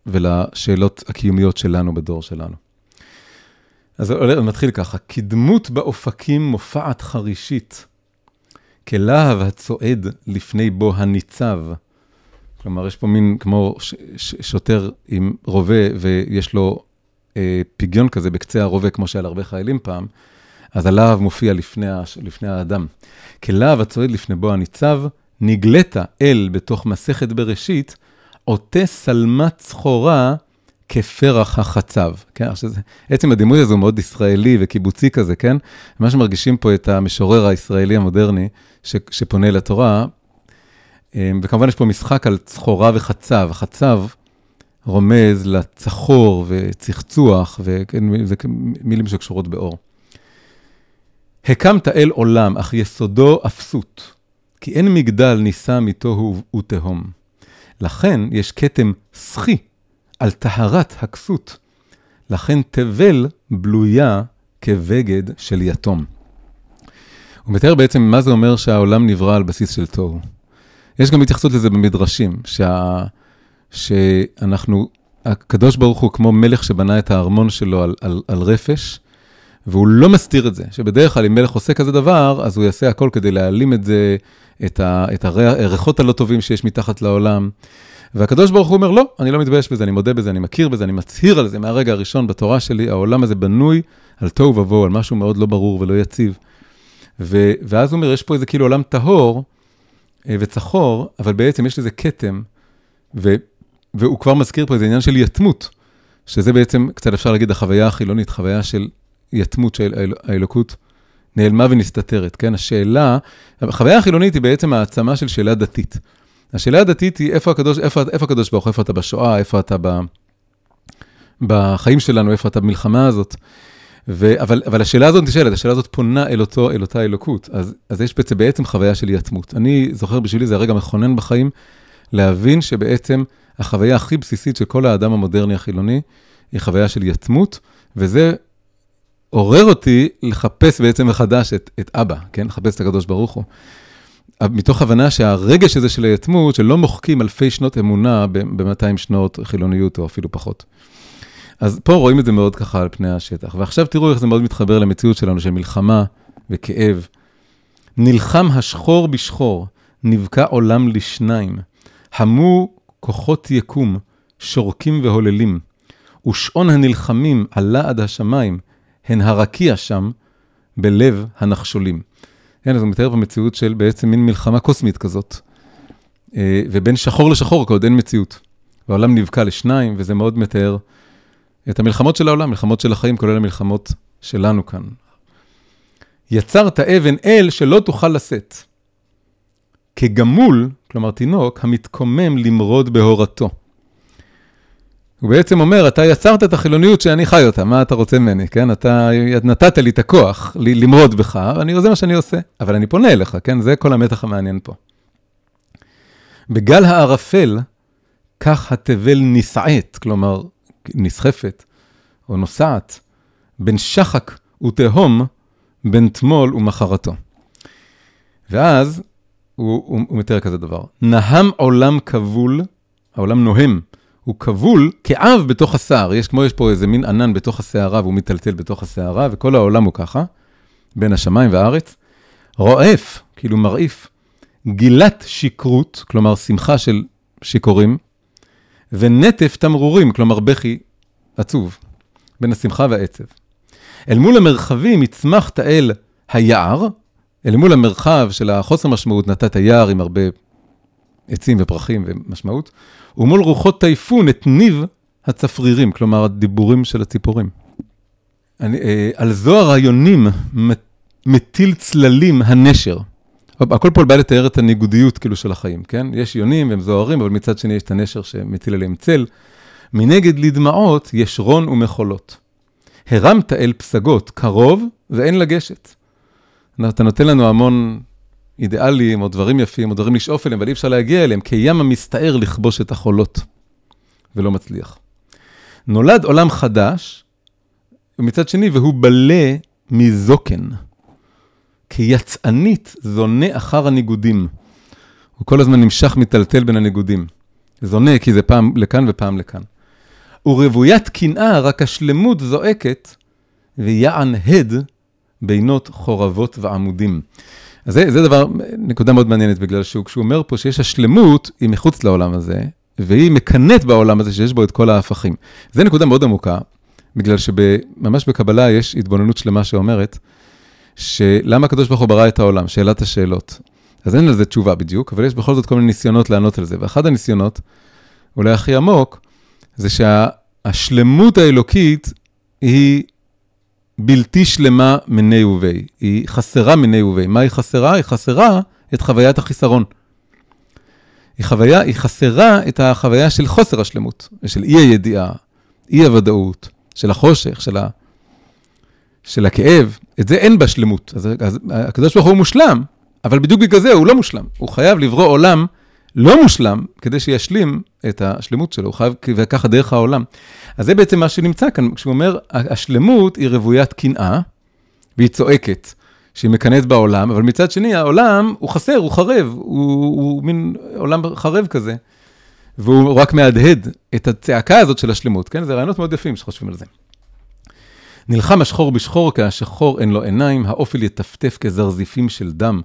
ולשאלות הקיומיות שלנו בדור שלנו. אז נתחיל ככה, כדמות באופקים מופעת חרישית, כלהב הצועד לפני בו הניצב. כלומר, יש פה מין כמו ש, ש, שוטר עם רובה, ויש לו אה, פגיון כזה בקצה הרובה, כמו שהיה להרבה חיילים פעם, אז הלהב מופיע לפני, לפני האדם. כלהב הצועד לפני בו הניצב, נגלית אל בתוך מסכת בראשית, עוטה שלמת סחורה כפרח החצב. כן, עכשיו, עצם הדימוי הזה הוא מאוד ישראלי וקיבוצי כזה, כן? מה שמרגישים פה את המשורר הישראלי המודרני ש, שפונה לתורה, אמ, וכמובן יש פה משחק על סחורה וחצב. החצב רומז לצחור וצחצוח, וזה מילים שקשורות באור. הקמת אל עולם, אך יסודו אפסות, כי אין מגדל נישא מתוהו ותהום. לכן יש כתם סחי על טהרת הכסות, לכן תבל בלויה כבגד של יתום. הוא מתאר בעצם מה זה אומר שהעולם נברא על בסיס של תוהו. יש גם התייחסות לזה במדרשים, שה... שאנחנו, הקדוש ברוך הוא כמו מלך שבנה את הארמון שלו על, על, על רפש, והוא לא מסתיר את זה, שבדרך כלל אם מלך עושה כזה דבר, אז הוא יעשה הכל כדי להעלים את זה, את, ה, את הריחות הלא טובים שיש מתחת לעולם. והקדוש ברוך הוא אומר, לא, אני לא מתבייש בזה, אני מודה בזה, אני מכיר בזה, אני מצהיר על זה מהרגע הראשון בתורה שלי, העולם הזה בנוי על תוהו ובוהו, על משהו מאוד לא ברור ולא יציב. ו, ואז הוא אומר, יש פה איזה כאילו עולם טהור אה, וצחור, אבל בעצם יש לזה כתם, ו, והוא כבר מזכיר פה איזה עניין של יתמות, שזה בעצם, קצת אפשר להגיד, החוויה החילונית, חוויה של יתמות של האלוקות נעלמה ונסתתרת, כן? השאלה, החוויה החילונית היא בעצם העצמה של שאלה דתית. השאלה הדתית היא איפה הקדוש, איפה, איפה הקדוש ברוך הוא, איפה אתה בשואה, איפה אתה ב, בחיים שלנו, איפה אתה במלחמה הזאת. ו, אבל, אבל השאלה הזאת נשאלת, השאלה הזאת פונה אל, אותו, אל אותה אלוקות. אז, אז יש בעצם, בעצם חוויה של יתמות. אני זוכר בשבילי, זה הרגע מכונן בחיים, להבין שבעצם החוויה הכי בסיסית של כל האדם המודרני החילוני, היא חוויה של יתמות, וזה עורר אותי לחפש בעצם מחדש את, את אבא, כן? לחפש את הקדוש ברוך הוא. מתוך הבנה שהרגש הזה של היתמות, שלא מוחקים אלפי שנות אמונה ב-200 שנות חילוניות או אפילו פחות. אז פה רואים את זה מאוד ככה על פני השטח. ועכשיו תראו איך זה מאוד מתחבר למציאות שלנו של מלחמה וכאב. נלחם השחור בשחור, נבקע עולם לשניים. המו כוחות יקום, שורקים והוללים. ושעון הנלחמים עלה עד השמיים, הן הרקיע שם, בלב הנחשולים. כן, אז הוא מתאר במציאות של בעצם מין מלחמה קוסמית כזאת. אה, ובין שחור לשחור, כי עוד אין מציאות. והעולם נבקע לשניים, וזה מאוד מתאר את המלחמות של העולם, מלחמות של החיים, כולל המלחמות שלנו כאן. יצרת אבן אל שלא תוכל לשאת. כגמול, כלומר תינוק, המתקומם למרוד בהורתו. הוא בעצם אומר, אתה יצרת את החילוניות שאני חי אותה, מה אתה רוצה ממני, כן? אתה נתת לי את הכוח למרוד בך, ואני, זה מה שאני עושה. אבל אני פונה אליך, כן? זה כל המתח המעניין פה. בגל הערפל, כך התבל נסעת, כלומר, נסחפת או נוסעת, בין שחק ותהום, בין תמול ומחרתו. ואז הוא, הוא, הוא מתאר כזה דבר, נהם עולם כבול, העולם נוהם, הוא כבול כעב בתוך הסער. יש כמו, יש פה איזה מין ענן בתוך הסערה, והוא מיטלטל בתוך הסערה, וכל העולם הוא ככה, בין השמיים והארץ. רועף, כאילו מרעיף, גילת שכרות, כלומר שמחה של שיכורים, ונטף תמרורים, כלומר בכי עצוב, בין השמחה והעצב. אל מול המרחבים יצמח תאל היער, אל מול המרחב של החוסר משמעות נתת יער עם הרבה עצים ופרחים ומשמעות, ומול רוחות טייפון את ניב הצפרירים, כלומר הדיבורים של הציפורים. אני, אה, על זוהר היונים מטיל צללים הנשר. הכל פה בא לתאר את הניגודיות כאילו של החיים, כן? יש יונים והם זוהרים, אבל מצד שני יש את הנשר שמטיל עליהם צל. מנגד לדמעות יש רון ומחולות. הרמת אל פסגות, קרוב ואין לגשת. אתה נותן לנו המון אידיאלים, או דברים יפים, או דברים לשאוף אליהם, אבל אי אפשר להגיע אליהם, כי ים המסתער לכבוש את החולות, ולא מצליח. נולד עולם חדש, ומצד שני, והוא בלה מזוקן. כיצאנית זונה אחר הניגודים. הוא כל הזמן נמשך, מטלטל בין הניגודים. זונה, כי זה פעם לכאן ופעם לכאן. ורוויית קנאה, רק השלמות זועקת, ויען הד בינות חורבות ועמודים. אז זה, זה דבר, נקודה מאוד מעניינת, בגלל שהוא, כשהוא אומר פה שיש השלמות, היא מחוץ לעולם הזה, והיא מקנאת בעולם הזה שיש בו את כל ההפכים. זו נקודה מאוד עמוקה, בגלל שממש בקבלה יש התבוננות שלמה שאומרת, שלמה הקדוש ברוך הוא ברא את העולם, שאלת השאלות. אז אין לזה תשובה בדיוק, אבל יש בכל זאת כל מיני ניסיונות לענות על זה. ואחד הניסיונות, אולי הכי עמוק, זה שהשלמות האלוקית היא בלתי שלמה מיני ובי. היא חסרה מיני ובי. מה היא חסרה? היא חסרה את חוויית החיסרון. היא חוויה, היא חסרה את החוויה של חוסר השלמות, של אי הידיעה, אי הוודאות, של החושך, של, ה, של הכאב. את זה אין בה שלמות. אז, אז הקדוש ברוך הוא מושלם, אבל בדיוק בגלל זה הוא לא מושלם. הוא חייב לברוא עולם לא מושלם, כדי שישלים את השלמות שלו, הוא חייב, וככה דרך העולם. אז זה בעצם מה שנמצא כאן, כשהוא אומר, השלמות היא רוויית קנאה, והיא צועקת, שהיא מקנאת בעולם, אבל מצד שני, העולם הוא חסר, הוא חרב, הוא, הוא מין עולם חרב כזה, והוא רק מהדהד את הצעקה הזאת של השלמות, כן? זה רעיונות מאוד יפים שחושבים על זה. נלחם השחור בשחור, כי השחור אין לו עיניים, האופל יטפטף כזרזיפים של דם.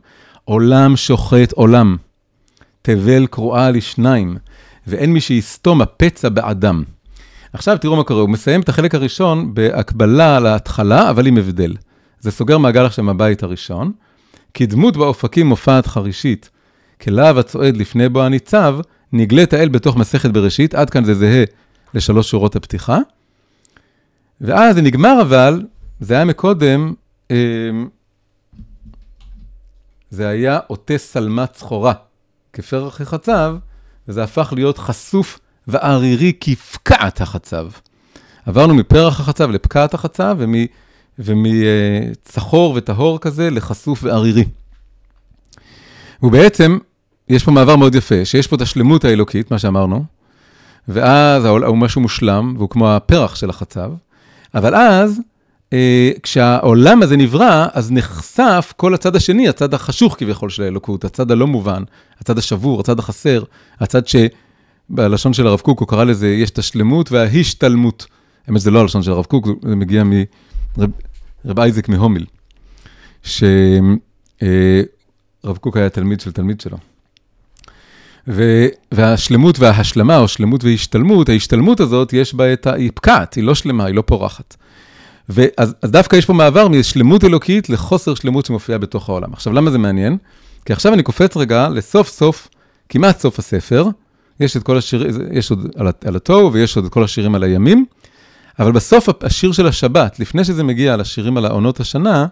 עולם שוחט עולם. תבל קרועה לשניים, ואין מי שיסתום הפצע באדם. עכשיו תראו מה קורה, הוא מסיים את החלק הראשון בהקבלה להתחלה, אבל עם הבדל. זה סוגר מעגל עכשיו מהבית הראשון, כדמות באופקים מופעת חרישית, כלהב הצועד לפני בו הניצב, נגלית האל בתוך מסכת בראשית, עד כאן זה זהה לשלוש שורות הפתיחה. ואז זה נגמר אבל, זה היה מקודם, אמ, זה היה עוטה שלמת סחורה, כפרח החצב, וזה הפך להיות חשוף וערירי כפקעת החצב. עברנו מפרח החצב לפקעת החצב, ומצחור וטהור כזה לחשוף וערירי. ובעצם, יש פה מעבר מאוד יפה, שיש פה את השלמות האלוקית, מה שאמרנו, ואז הוא משהו מושלם, והוא כמו הפרח של החצב, אבל אז, אה, כשהעולם הזה נברא, אז נחשף כל הצד השני, הצד החשוך כביכול של האלוקות, הצד הלא מובן, הצד השבור, הצד החסר, הצד שבלשון של הרב קוק הוא קרא לזה, יש את השלמות וההשתלמות. האמת, זה לא הלשון של הרב קוק, זה מגיע מרב אייזק מהומיל, שרב אה, קוק היה תלמיד של תלמיד שלו. ו, והשלמות וההשלמה, או שלמות והשתלמות, ההשתלמות הזאת, יש בה את ה... היא פקעת, היא לא שלמה, היא לא פורחת. ואז אז דווקא יש פה מעבר משלמות אלוקית לחוסר שלמות שמופיעה בתוך העולם. עכשיו, למה זה מעניין? כי עכשיו אני קופץ רגע לסוף סוף, כמעט סוף הספר, יש את כל השירים, יש עוד על, התוהו ויש עוד את כל השירים על הימים, אבל בסוף השיר של השבת, לפני שזה מגיע לשירים על העונות השנה,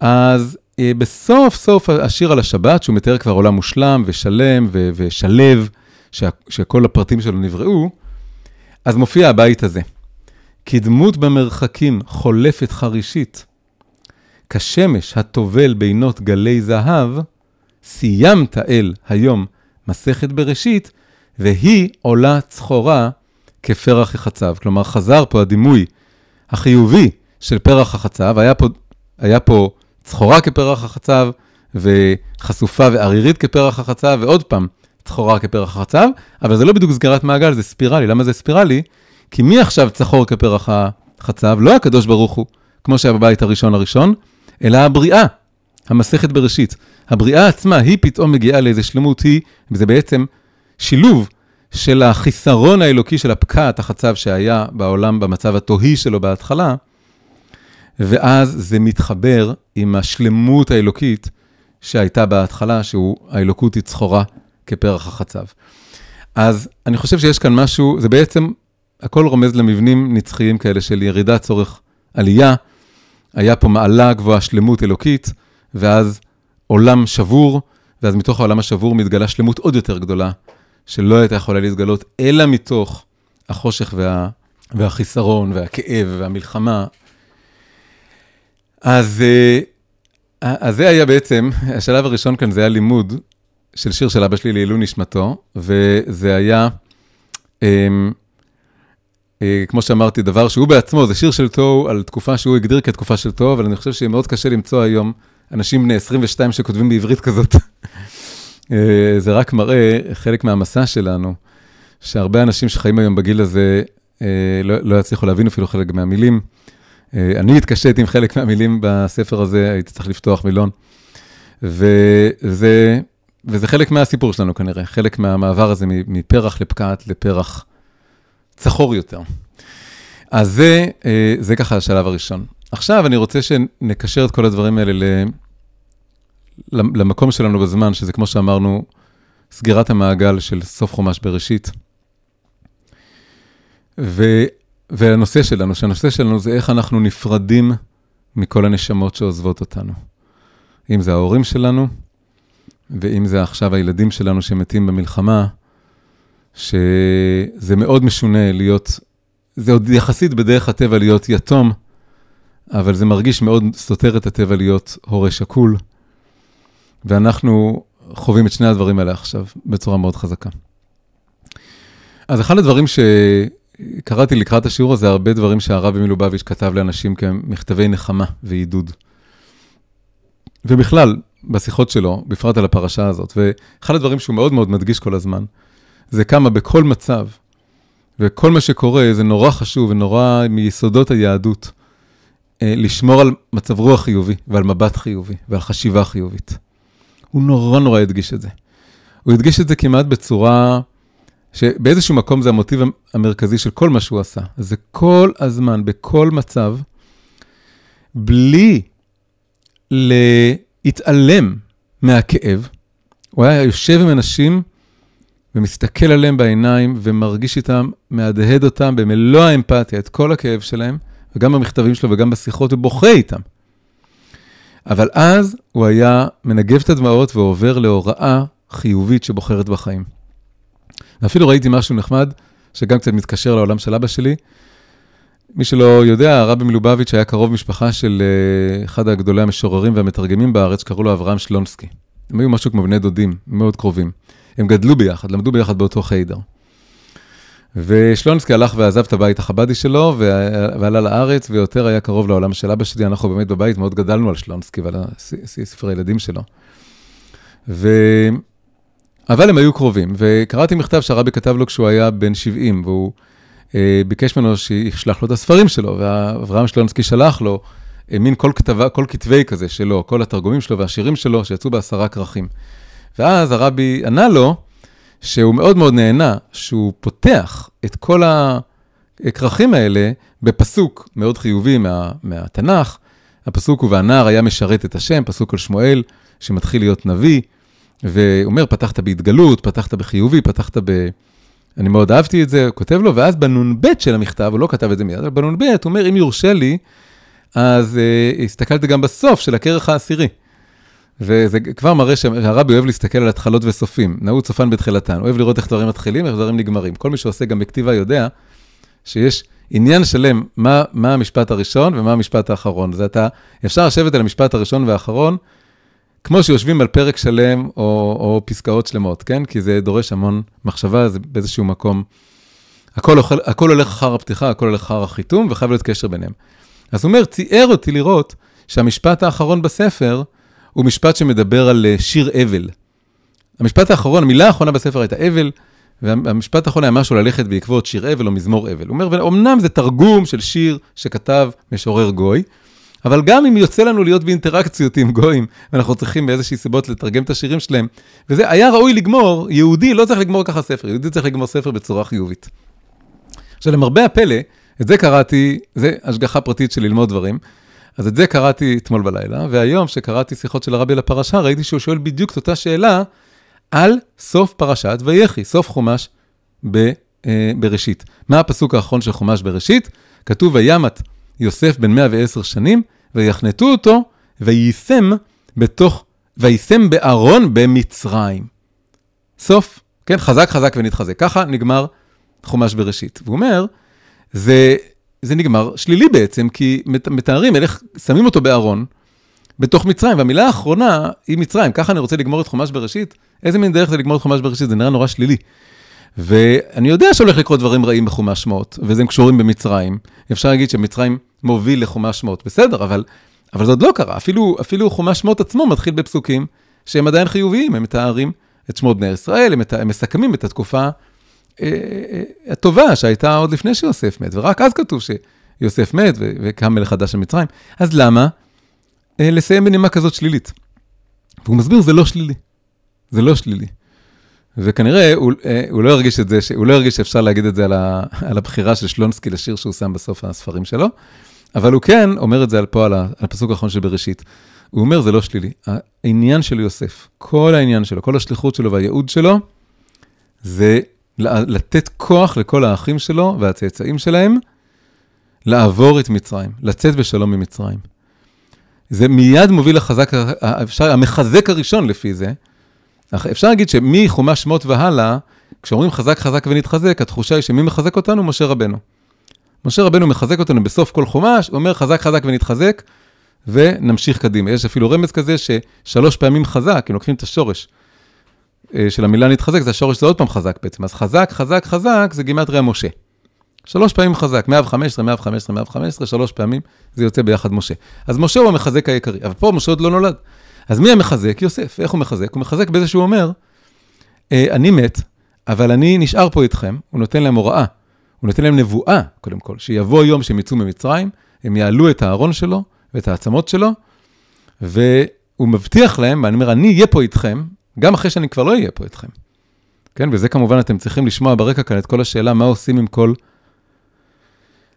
אז אה, בסוף סוף השיר על השבת, שהוא מתאר כבר עולם מושלם ושלם ושלב, שכל הפרטים שלו נבראו, אז מופיע הבית הזה. כדמות במרחקים חולפת חרישית, כשמש הטובל בינות גלי זהב, סיימת אל היום מסכת בראשית, והיא עולה צחורה כפרח החצב. כלומר, חזר פה הדימוי החיובי של פרח החצב, היה פה, היה פה צחורה כפרח החצב, וחשופה וערירית כפרח החצב, ועוד פעם, צחורה כפרח החצב, אבל זה לא בדיוק סגירת מעגל, זה ספירלי. למה זה ספירלי? כי מי עכשיו צחור כפרח החצב? לא הקדוש ברוך הוא, כמו שהיה בבית הראשון הראשון, אלא הבריאה, המסכת בראשית. הבריאה עצמה, היא פתאום מגיעה לאיזה שלמות, היא, וזה בעצם שילוב של החיסרון האלוקי של הפקעת החצב שהיה בעולם במצב התוהי שלו בהתחלה, ואז זה מתחבר עם השלמות האלוקית שהייתה בהתחלה, שהוא, האלוקות היא צחורה כפרח החצב. אז אני חושב שיש כאן משהו, זה בעצם, הכל רומז למבנים נצחיים כאלה של ירידה, צורך, עלייה. היה פה מעלה גבוהה, שלמות אלוקית, ואז עולם שבור, ואז מתוך העולם השבור מתגלה שלמות עוד יותר גדולה, שלא הייתה יכולה להתגלות, אלא מתוך החושך וה, והחיסרון והכאב והמלחמה אז, אה, אז זה היה בעצם, השלב הראשון כאן זה היה לימוד של שיר של אבא שלי לעילוי נשמתו, וזה היה, אמ, כמו שאמרתי, דבר שהוא בעצמו, זה שיר של תוהו על תקופה שהוא הגדיר כתקופה של תוהו, אבל אני חושב שמאוד קשה למצוא היום אנשים בני 22 שכותבים בעברית כזאת. אה, זה רק מראה חלק מהמסע שלנו, שהרבה אנשים שחיים היום בגיל הזה לא, לא יצליחו להבין אפילו חלק מהמילים. אה, אני התקשיתי עם חלק מהמילים בספר הזה, הייתי צריך לפתוח מילון. וזה, וזה חלק מהסיפור שלנו כנראה, חלק מהמעבר הזה מפרח לפקעת לפרח צחור יותר. אז זה, אה, זה ככה השלב הראשון. עכשיו אני רוצה שנקשר את כל הדברים האלה למקום שלנו בזמן, שזה כמו שאמרנו, סגירת המעגל של סוף חומש בראשית. ו... והנושא שלנו, שהנושא שלנו זה איך אנחנו נפרדים מכל הנשמות שעוזבות אותנו. אם זה ההורים שלנו, ואם זה עכשיו הילדים שלנו שמתים במלחמה, שזה מאוד משונה להיות, זה עוד יחסית בדרך הטבע להיות יתום, אבל זה מרגיש מאוד סותר את הטבע להיות הורה שכול, ואנחנו חווים את שני הדברים האלה עכשיו בצורה מאוד חזקה. אז אחד הדברים ש... קראתי לקראת השיעור הזה הרבה דברים שהרבי מלובביץ' כתב לאנשים כמכתבי נחמה ועידוד. ובכלל, בשיחות שלו, בפרט על הפרשה הזאת, ואחד הדברים שהוא מאוד מאוד מדגיש כל הזמן, זה כמה בכל מצב, וכל מה שקורה זה נורא חשוב ונורא מיסודות היהדות, אה, לשמור על מצב רוח חיובי ועל מבט חיובי ועל חשיבה חיובית. הוא נורא נורא הדגיש את זה. הוא הדגיש את זה כמעט בצורה שבאיזשהו מקום זה המוטיב המרכזי של כל מה שהוא עשה. זה כל הזמן, בכל מצב, בלי ל... התעלם מהכאב, הוא היה יושב עם אנשים ומסתכל עליהם בעיניים ומרגיש איתם, מהדהד אותם במלוא האמפתיה, את כל הכאב שלהם, וגם במכתבים שלו וגם בשיחות, ובוכה איתם. אבל אז הוא היה מנגב את הדמעות ועובר להוראה חיובית שבוחרת בחיים. ואפילו ראיתי משהו נחמד, שגם קצת מתקשר לעולם של אבא שלי. מי שלא יודע, הרבי מלובביץ' היה קרוב משפחה של uh, אחד הגדולי המשוררים והמתרגמים בארץ, שקראו לו אברהם שלונסקי. הם היו משהו כמו בני דודים, מאוד קרובים. הם גדלו ביחד, למדו ביחד באותו חיידר. ושלונסקי הלך ועזב את הבית החבדי שלו, ועלה לארץ, ויותר היה קרוב לעולם של אבא שלי. אנחנו באמת בבית מאוד גדלנו על שלונסקי ועל ספר הילדים שלו. ו... אבל הם היו קרובים, וקראתי מכתב שהרבי כתב לו כשהוא היה בן 70, והוא אה, ביקש ממנו שישלח לו את הספרים שלו, ואברהם שלונסקי שלח לו אה, מין כל, כתבה, כל כתבי כזה שלו, כל התרגומים שלו והשירים שלו, שיצאו בעשרה כרכים. ואז הרבי ענה לו, שהוא מאוד מאוד נהנה, שהוא פותח את כל הכרכים האלה בפסוק מאוד חיובי מה, מהתנ"ך. הפסוק הוא, והנער היה משרת את השם, פסוק על שמואל, שמתחיל להיות נביא, ואומר, פתחת בהתגלות, פתחת בחיובי, פתחת ב... אני מאוד אהבתי את זה, הוא כותב לו, ואז בנ"ב של המכתב, הוא לא כתב את זה מיד, אבל בנ"ב, הוא אומר, אם יורשה לי, אז uh, הסתכלתי גם בסוף של הכרך העשירי. וזה כבר מראה שהרבי אוהב להסתכל על התחלות וסופים, נעוד סופן בתחילתן, אוהב לראות איך דברים מתחילים, איך דברים נגמרים. כל מי שעושה גם בכתיבה יודע שיש עניין שלם מה, מה המשפט הראשון ומה המשפט האחרון. זה אתה, אפשר לשבת על המשפט הראשון והאחרון, כמו שיושבים על פרק שלם או, או פסקאות שלמות, כן? כי זה דורש המון מחשבה, זה באיזשהו מקום. הכל, אוכל, הכל הולך אחר הפתיחה, הכל הולך אחר החיתום, וחייב להיות קשר ביניהם. אז הוא אומר, ציער אותי לראות שהמשפט האחרון בספר, הוא משפט שמדבר על אה, שיר אבל. המשפט האחרון, המילה האחרונה בספר הייתה אבל, והמשפט האחרון היה משהו ללכת בעקבות שיר אבל או מזמור אבל. הוא אומר, ואומנם זה תרגום של שיר שכתב משורר גוי, אבל גם אם יוצא לנו להיות באינטראקציות עם גויים, ואנחנו צריכים באיזושהי סיבות לתרגם את השירים שלהם, וזה היה ראוי לגמור, יהודי לא צריך לגמור ככה ספר, יהודי צריך לגמור ספר בצורה חיובית. עכשיו, למרבה הפלא, את זה קראתי, זה השגחה פרטית של ללמוד דברים, אז את זה קראתי אתמול בלילה, והיום, כשקראתי שיחות של הרבי לפרשה, ראיתי שהוא שואל בדיוק את אותה שאלה על סוף פרשת ויחי, סוף חומש ב, אה, בראשית. מה הפסוק האחרון של חומש בראשית? כתוב, וימת יוסף בן 110 שנים, ויחנתו אותו, ויישם בתוך, ויישם בארון במצרים. סוף, כן, חזק חזק ונתחזק. ככה נגמר חומש בראשית. והוא אומר, זה זה נגמר שלילי בעצם, כי מתארים, איך שמים אותו בארון, בתוך מצרים, והמילה האחרונה היא מצרים, ככה אני רוצה לגמור את חומש בראשית, איזה מין דרך זה לגמור את חומש בראשית, זה נראה נורא שלילי. ואני יודע שהולך לקרות דברים רעים בחומש שמות, וזה קשורים במצרים. אפשר להגיד שמצרים מוביל לחומש שמות, בסדר, אבל, אבל זה עוד לא קרה. אפילו, אפילו חומש שמות עצמו מתחיל בפסוקים שהם עדיין חיוביים, הם מתארים את שמות בני ישראל, הם, הם מסכמים את התקופה הטובה שהייתה עוד לפני שיוסף מת, ורק אז כתוב שיוסף מת וקם מלך חדש של מצרים. אז למה אה, לסיים בנימה כזאת שלילית? והוא מסביר, זה לא שלילי. זה לא שלילי. וכנראה הוא, הוא לא הרגיש את זה, הוא לא הרגיש שאפשר להגיד את זה על, ה, על הבחירה של שלונסקי לשיר שהוא שם בסוף הספרים שלו, אבל הוא כן אומר את זה על פה, על הפסוק האחרון של בראשית. הוא אומר, זה לא שלילי. העניין של יוסף, כל העניין שלו, כל השליחות שלו והייעוד שלו, זה לתת כוח לכל האחים שלו והצאצאים שלהם לעבור את מצרים, לצאת בשלום ממצרים. זה מיד מוביל לחזק, אפשר, המחזק הראשון לפי זה. אפשר להגיד שמחומש שמות והלאה, כשאומרים חזק חזק ונתחזק, התחושה היא שמי מחזק אותנו? משה רבנו. משה רבנו מחזק אותנו בסוף כל חומש, אומר חזק חזק ונתחזק, ונמשיך קדימה. יש אפילו רמז כזה ששלוש פעמים חזק, אם לוקחים את השורש של המילה נתחזק, זה השורש, זה עוד פעם חזק בעצם. אז חזק, חזק, חזק, זה גימטריה משה. שלוש פעמים חזק, 115, 115, 115, שלוש פעמים, זה יוצא ביחד משה. אז משה הוא המחזק העיקרי, אבל פה משה עוד לא נולד. אז מי המחזק? יוסף. איך הוא מחזק? הוא מחזק בזה שהוא אומר, אה, אני מת, אבל אני נשאר פה איתכם, הוא נותן להם הוראה, הוא נותן להם נבואה, קודם כל, שיבוא יום שהם יצאו ממצרים, הם יעלו את הארון שלו ואת העצמות שלו, והוא מבטיח להם, ואני אומר, אני אהיה פה איתכם, גם אחרי שאני כבר לא אהיה פה איתכם. כן, וזה כמובן, אתם צריכים לשמוע ברקע כאן את כל השאלה, מה עושים עם כל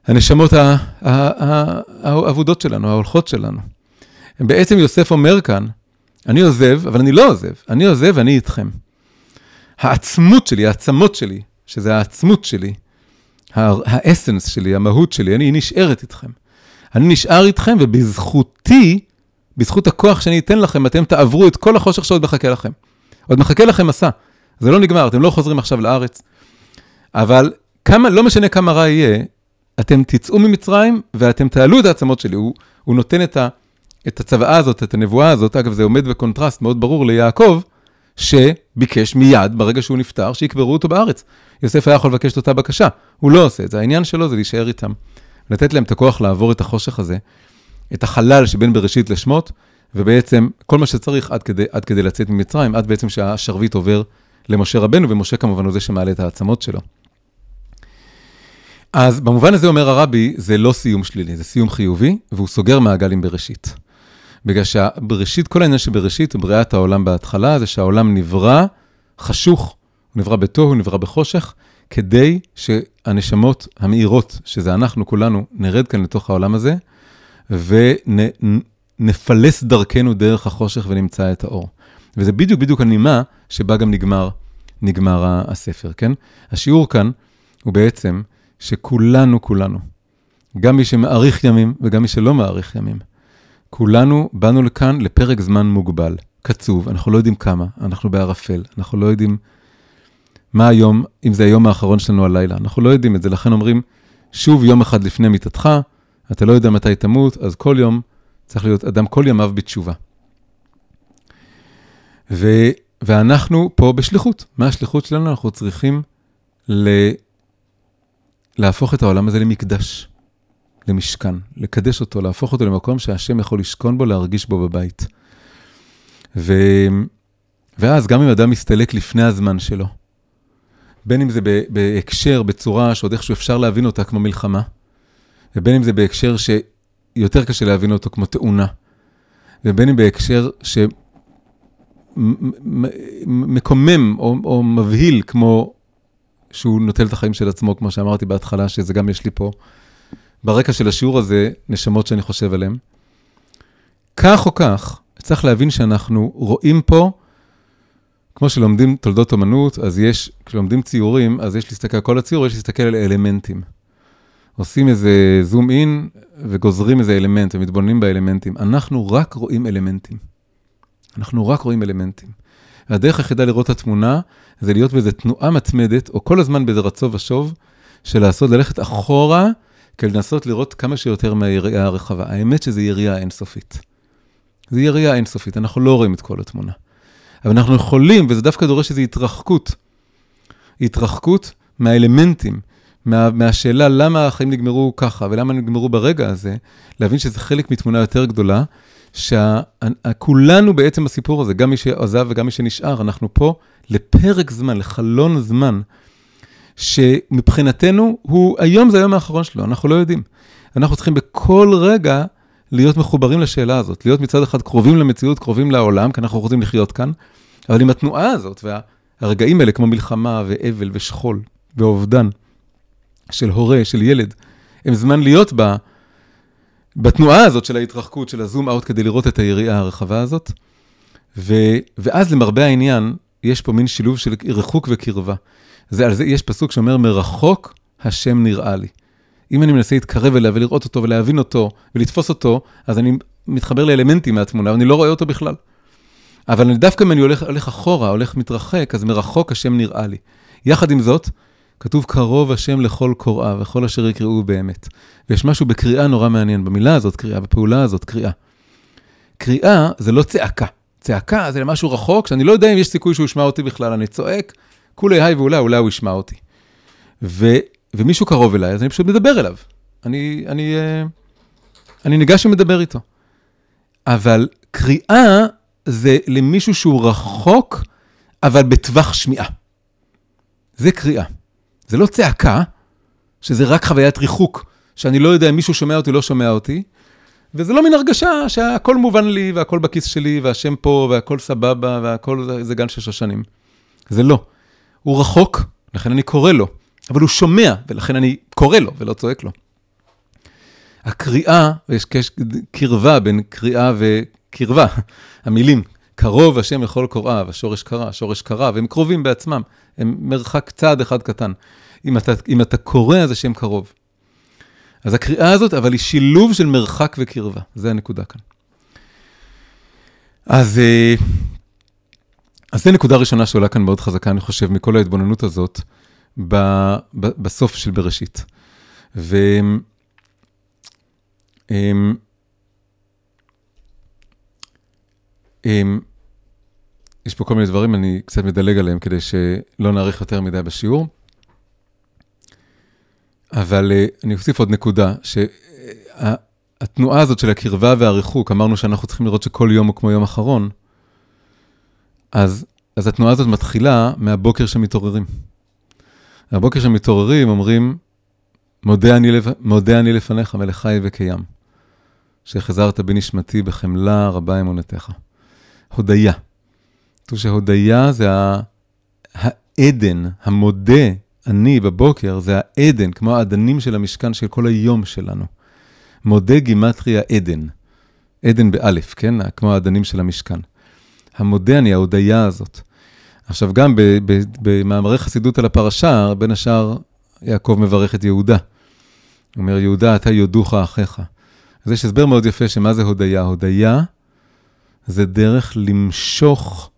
הנשמות האבודות שלנו, ההולכות שלנו. בעצם יוסף אומר כאן, אני עוזב, אבל אני לא עוזב. אני עוזב ואני איתכם. העצמות שלי, העצמות שלי, שזה העצמות שלי, האסנס שלי, המהות שלי, אני נשארת איתכם. אני נשאר איתכם, ובזכותי, בזכות הכוח שאני אתן לכם, אתם תעברו את כל החושך שעוד מחכה לכם. עוד מחכה לכם מסע. זה לא נגמר, אתם לא חוזרים עכשיו לארץ. אבל כמה, לא משנה כמה רע יהיה, אתם תצאו ממצרים ואתם תעלו את העצמות שלי. הוא, הוא נותן את, ה, את הצוואה הזאת, את הנבואה הזאת, אגב, זה עומד בקונטרסט מאוד ברור ליעקב, שביקש מיד, ברגע שהוא נפטר, שיקברו אותו בארץ. יוסף היה יכול לבקש את אותה בקשה, הוא לא עושה את זה. העניין שלו זה להישאר איתם. לתת להם את הכוח לעבור את החושך הזה, את החלל שבין בראשית לשמות, ובעצם כל מה שצריך עד כדי, עד כדי לצאת ממצרים, עד בעצם שהשרביט עובר למשה רבנו, ומשה כמובן הוא זה שמעלה את העצמות שלו. אז במובן הזה אומר הרבי, זה לא סיום שלילי, זה סיום חיובי, והוא סוגר מעגל עם בראשית. בגלל שבראשית, כל העניין שבראשית, בריאת העולם בהתחלה, זה שהעולם נברא חשוך, הוא נברא בתוהו, הוא נברא בחושך, כדי שהנשמות המאירות, שזה אנחנו כולנו, נרד כאן לתוך העולם הזה, ונפלס דרכנו דרך החושך ונמצא את האור. וזה בדיוק בדיוק הנימה שבה גם נגמר, נגמר הספר, כן? השיעור כאן הוא בעצם שכולנו, כולנו, גם מי שמאריך ימים וגם מי שלא מאריך ימים, כולנו באנו לכאן לפרק זמן מוגבל, קצוב, אנחנו לא יודעים כמה, אנחנו בערפל, אנחנו לא יודעים מה היום, אם זה היום האחרון שלנו הלילה, אנחנו לא יודעים את זה, לכן אומרים, שוב יום אחד לפני מיתתך, אתה לא יודע מתי תמות, אז כל יום צריך להיות אדם כל ימיו בתשובה. ו, ואנחנו פה בשליחות. מה השליחות שלנו? אנחנו צריכים ל, להפוך את העולם הזה למקדש, למשכן, לקדש אותו, להפוך אותו למקום שהשם יכול לשכון בו, להרגיש בו בבית. ו... ואז גם אם אדם מסתלק לפני הזמן שלו, בין אם זה בהקשר, בצורה שעוד איכשהו אפשר להבין אותה כמו מלחמה, ובין אם זה בהקשר שיותר קשה להבין אותו כמו תאונה, ובין אם בהקשר שמקומם או, או מבהיל כמו שהוא נוטל את החיים של עצמו, כמו שאמרתי בהתחלה, שזה גם יש לי פה ברקע של השיעור הזה, נשמות שאני חושב עליהן. כך או כך, צריך להבין שאנחנו רואים פה, כמו שלומדים תולדות אומנות, אז יש, כשלומדים ציורים, אז יש להסתכל על כל הציור, יש להסתכל על אלמנטים. עושים איזה זום אין וגוזרים איזה אלמנט ומתבוננים באלמנטים. אנחנו רק רואים אלמנטים. אנחנו רק רואים אלמנטים. והדרך היחידה לראות את התמונה זה להיות באיזו תנועה מתמדת, או כל הזמן באיזה רצו ושוב, של לעשות, ללכת אחורה, כדי לנסות לראות כמה שיותר מהיריעה הרחבה. האמת שזו יריעה אינסופית. זו יריעה אינסופית, אנחנו לא רואים את כל התמונה. אבל אנחנו יכולים, וזה דווקא דורש איזו התרחקות. התרחקות מהאלמנטים, מה, מהשאלה למה החיים נגמרו ככה ולמה נגמרו ברגע הזה, להבין שזה חלק מתמונה יותר גדולה, שכולנו בעצם הסיפור הזה, גם מי שעזב וגם מי שנשאר, אנחנו פה לפרק זמן, לחלון זמן, שמבחינתנו הוא, היום זה היום האחרון שלו, אנחנו לא יודעים. אנחנו צריכים בכל רגע להיות מחוברים לשאלה הזאת, להיות מצד אחד קרובים למציאות, קרובים לעולם, כי אנחנו רוצים לחיות כאן, אבל עם התנועה הזאת והרגעים האלה, כמו מלחמה ואבל ושכול ואובדן של הורה, של ילד, הם זמן להיות בה. בתנועה הזאת של ההתרחקות, של הזום אאוט, כדי לראות את היריעה הרחבה הזאת. ו, ואז למרבה העניין, יש פה מין שילוב של ריחוק וקרבה. זה, על זה יש פסוק שאומר, מרחוק השם נראה לי. אם אני מנסה להתקרב אליו ולראות אותו ולהבין אותו ולתפוס אותו, אז אני מתחבר לאלמנטים מהתמונה, ואני לא רואה אותו בכלל. אבל דווקא אם אני הולך, הולך אחורה, הולך מתרחק, אז מרחוק השם נראה לי. יחד עם זאת, כתוב קרוב השם לכל קוראיו, וכל אשר יקראו באמת. ויש משהו בקריאה נורא מעניין, במילה הזאת קריאה, בפעולה הזאת קריאה. קריאה זה לא צעקה. צעקה זה למשהו רחוק, שאני לא יודע אם יש סיכוי שהוא ישמע אותי בכלל, אני צועק, כולי היי ואולי, אולי הוא ישמע אותי. ו, ומישהו קרוב אליי, אז אני פשוט מדבר אליו. אני, אני, אה, אני ניגש ומדבר איתו. אבל קריאה זה למישהו שהוא רחוק, אבל בטווח שמיעה. זה קריאה. זה לא צעקה, שזה רק חוויית ריחוק, שאני לא יודע אם מישהו שומע אותי, לא שומע אותי, וזה לא מין הרגשה שהכל מובן לי, והכל בכיס שלי, והשם פה, והכל סבבה, והכל זה גן שש השנים. זה לא. הוא רחוק, לכן אני קורא לו, אבל הוא שומע, ולכן אני קורא לו ולא צועק לו. הקריאה, יש קרבה בין קריאה וקרבה, המילים, קרוב השם לכל קוראיו, השורש קרא, השורש קרא, והם קרובים בעצמם, הם מרחק צעד אחד קטן. אם אתה, אם אתה קורא, אז השם קרוב. אז הקריאה הזאת, אבל היא שילוב של מרחק וקרבה, זה הנקודה כאן. אז, אה, אז זו נקודה ראשונה שעולה כאן מאוד חזקה, אני חושב, מכל ההתבוננות הזאת, ב, ב, בסוף של בראשית. ו... אמ, אמ, יש פה כל מיני דברים, אני קצת מדלג עליהם כדי שלא נאריך יותר מדי בשיעור. אבל אה, אני אוסיף עוד נקודה, שהתנועה הזאת של הקרבה והריחוק, אמרנו שאנחנו צריכים לראות שכל יום הוא כמו יום אחרון, אז, אז התנועה הזאת מתחילה מהבוקר שמתעוררים. הבוקר שמתעוררים אומרים, מודה אני, לפ... מודה אני לפניך, מלך חי וקיים, שחזרת בנשמתי בחמלה רבה אמונתך. הודיה. כתוב שהודיה זה העדן, המודה, אני בבוקר, זה העדן, כמו האדנים של המשכן של כל היום שלנו. מודה גימטריה עדן. עדן באלף, כן? כמו האדנים של המשכן. המודה אני, ההודיה הזאת. עכשיו, גם במאמרי חסידות על הפרשה, בין השאר, יעקב מברך את יהודה. הוא אומר, יהודה, אתה יודוך אחיך. אז יש הסבר מאוד יפה שמה זה הודיה. הודיה זה דרך למשוך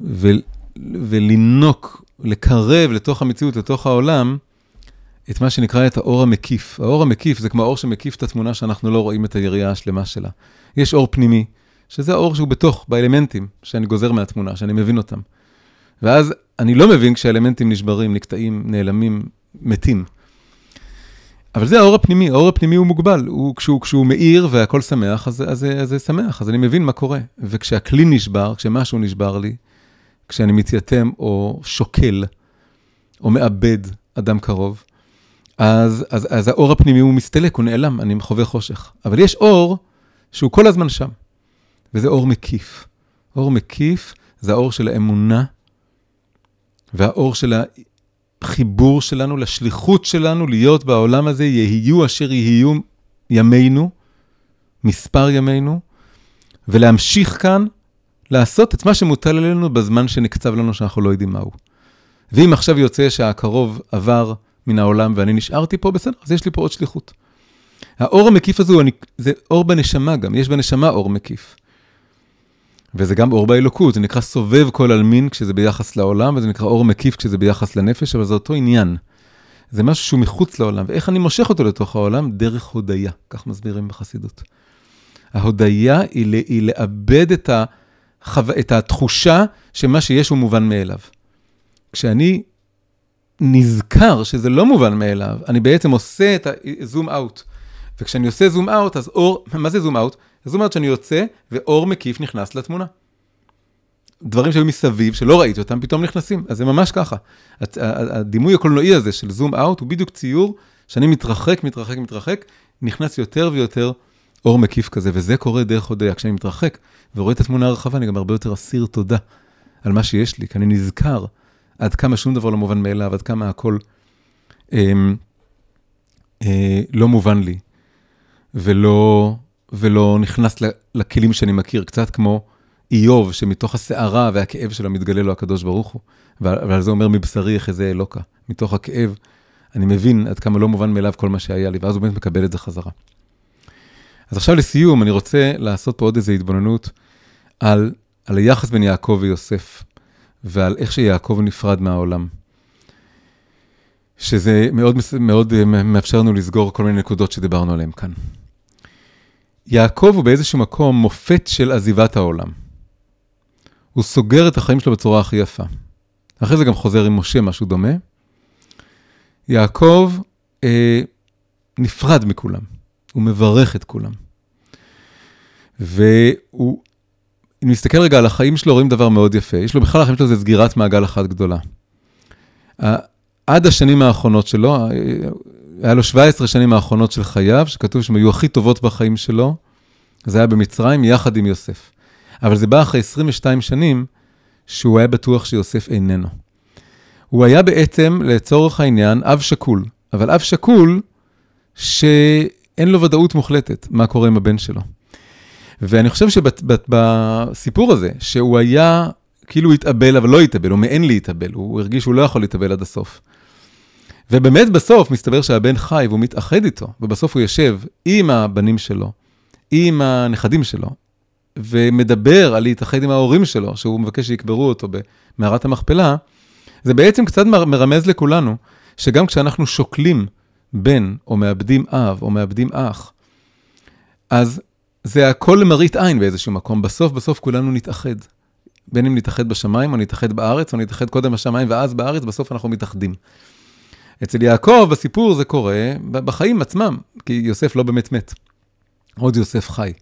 ו, ולנוק, לקרב לתוך המציאות, לתוך העולם, את מה שנקרא את האור המקיף. האור המקיף זה כמו האור שמקיף את התמונה שאנחנו לא רואים את היריעה השלמה שלה. יש אור פנימי, שזה האור שהוא בתוך, באלמנטים, שאני גוזר מהתמונה, שאני מבין אותם. ואז אני לא מבין כשהאלמנטים נשברים, נקטעים, נעלמים, מתים. אבל זה האור הפנימי, האור הפנימי הוא מוגבל, הוא, כשהוא, כשהוא מאיר והכל שמח, אז, אז, אז זה שמח, אז אני מבין מה קורה. וכשהכלי נשבר, כשמשהו נשבר לי, כשאני מתייתם או שוקל, או מאבד אדם קרוב, אז, אז, אז האור הפנימי הוא מסתלק, הוא נעלם, אני חווה חושך. אבל יש אור שהוא כל הזמן שם, וזה אור מקיף. אור מקיף זה האור של האמונה, והאור של החיבור שלנו, לשליחות שלנו להיות בעולם הזה, יהיו אשר יהיו ימינו, מספר ימינו, ולהמשיך כאן לעשות את מה שמוטל עלינו בזמן שנקצב לנו שאנחנו לא יודעים מהו. ואם עכשיו יוצא שהקרוב עבר מן העולם ואני נשארתי פה, בסדר, אז יש לי פה עוד שליחות. האור המקיף הזה הוא, זה אור בנשמה גם, יש בנשמה אור מקיף. וזה גם אור באלוקות, זה נקרא סובב כל עלמין כשזה ביחס לעולם, וזה נקרא אור מקיף כשזה ביחס לנפש, אבל זה אותו עניין. זה משהו שהוא מחוץ לעולם, ואיך אני מושך אותו לתוך העולם? דרך הודיה, כך מסבירים בחסידות. ההודיה היא, היא לאבד את, החו... את התחושה שמה שיש הוא מובן מאליו. כשאני נזכר שזה לא מובן מאליו, אני בעצם עושה את הזום אאוט. וכשאני עושה זום אאוט, אז אור, מה זה זום אאוט? זאת אומרת שאני יוצא ואור מקיף נכנס לתמונה. דברים שהיו מסביב, שלא ראיתי אותם, פתאום נכנסים. אז זה ממש ככה. הדימוי הקולנועי הזה של זום אאוט הוא בדיוק ציור שאני מתרחק, מתרחק, מתרחק, נכנס יותר ויותר אור מקיף כזה, וזה קורה דרך הודיה. כשאני מתרחק ורואה את התמונה הרחבה, אני גם הרבה יותר אסיר תודה על מה שיש לי, כי אני נזכר עד כמה שום דבר לא מובן מאליו, עד כמה הכל אה, אה, לא מובן לי, ולא, ולא נכנס לכלים שאני מכיר, קצת כמו איוב, שמתוך הסערה והכאב שלו מתגלה לו הקדוש ברוך הוא, ועל זה אומר מבשרי יחזה אלוקה, מתוך הכאב, אני מבין עד כמה לא מובן מאליו כל מה שהיה לי, ואז הוא באמת מקבל את זה חזרה. אז עכשיו לסיום, אני רוצה לעשות פה עוד איזו התבוננות על, על היחס בין יעקב ויוסף, ועל איך שיעקב נפרד מהעולם. שזה מאוד, מאוד אה, מאפשר לנו לסגור כל מיני נקודות שדיברנו עליהן כאן. יעקב הוא באיזשהו מקום מופת של עזיבת העולם. הוא סוגר את החיים שלו בצורה הכי יפה. אחרי זה גם חוזר עם משה, משהו דומה. יעקב אה, נפרד מכולם, הוא מברך את כולם. והוא, אם נסתכל רגע על החיים שלו, רואים דבר מאוד יפה. יש לו בכלל, החיים שלו זה סגירת מעגל אחת גדולה. עד השנים האחרונות שלו, היה לו 17 שנים האחרונות של חייו, שכתוב שהן היו הכי טובות בחיים שלו, זה היה במצרים יחד עם יוסף. אבל זה בא אחרי 22 שנים שהוא היה בטוח שיוסף איננו. הוא היה בעצם, לצורך העניין, אב שכול, אבל אב שכול שאין לו ודאות מוחלטת מה קורה עם הבן שלו. ואני חושב שבסיפור הזה, שהוא היה כאילו התאבל, אבל לא התאבל, הוא מעין להתאבל, הוא הרגיש שהוא לא יכול להתאבל עד הסוף. ובאמת בסוף מסתבר שהבן חי והוא מתאחד איתו, ובסוף הוא יושב עם הבנים שלו, עם הנכדים שלו, ומדבר על להתאחד עם ההורים שלו, שהוא מבקש שיקברו אותו במערת המכפלה, זה בעצם קצת מרמז לכולנו, שגם כשאנחנו שוקלים בן, או מאבדים אב, או מאבדים אח, אז זה הכל למראית עין באיזשהו מקום. בסוף, בסוף כולנו נתאחד. בין אם נתאחד בשמיים, או נתאחד בארץ, או נתאחד קודם בשמיים ואז בארץ, בסוף אנחנו מתאחדים. אצל יעקב, בסיפור זה קורה בחיים עצמם, כי יוסף לא באמת מת. עוד יוסף חי.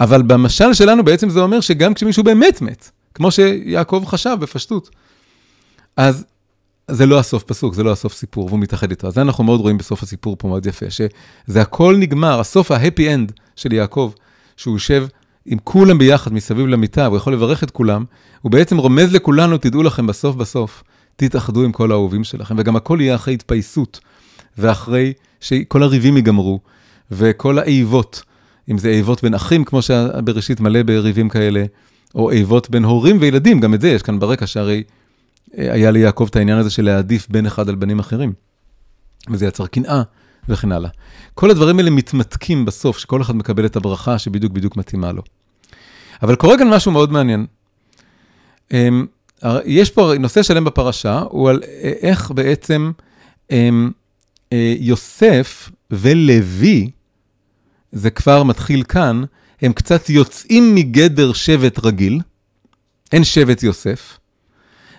אבל במשל שלנו בעצם זה אומר שגם כשמישהו באמת מת, כמו שיעקב חשב בפשטות, אז זה לא הסוף פסוק, זה לא הסוף סיפור, והוא מתאחד איתו. אז זה אנחנו מאוד רואים בסוף הסיפור פה מאוד יפה, שזה הכל נגמר, הסוף ההפי אנד של יעקב, שהוא יושב עם כולם ביחד מסביב למיטה, הוא יכול לברך את כולם, הוא בעצם רומז לכולנו, תדעו לכם, בסוף בסוף, תתאחדו עם כל האהובים שלכם, וגם הכל יהיה אחרי התפייסות, ואחרי שכל הריבים ייגמרו, וכל האיבות, אם זה איבות בין אחים, כמו שבראשית מלא בריבים כאלה, או איבות בין הורים וילדים, גם את זה יש כאן ברקע, שהרי אה, היה ליעקב את העניין הזה של להעדיף בן אחד על בנים אחרים. וזה יצר קנאה וכן הלאה. כל הדברים האלה מתמתקים בסוף, שכל אחד מקבל את הברכה שבדיוק בדיוק מתאימה לו. אבל קורה כאן משהו מאוד מעניין. אמ, יש פה נושא שלם בפרשה, הוא על אה, איך בעצם אמ, אה, יוסף ולוי, זה כבר מתחיל כאן, הם קצת יוצאים מגדר שבט רגיל, אין שבט יוסף,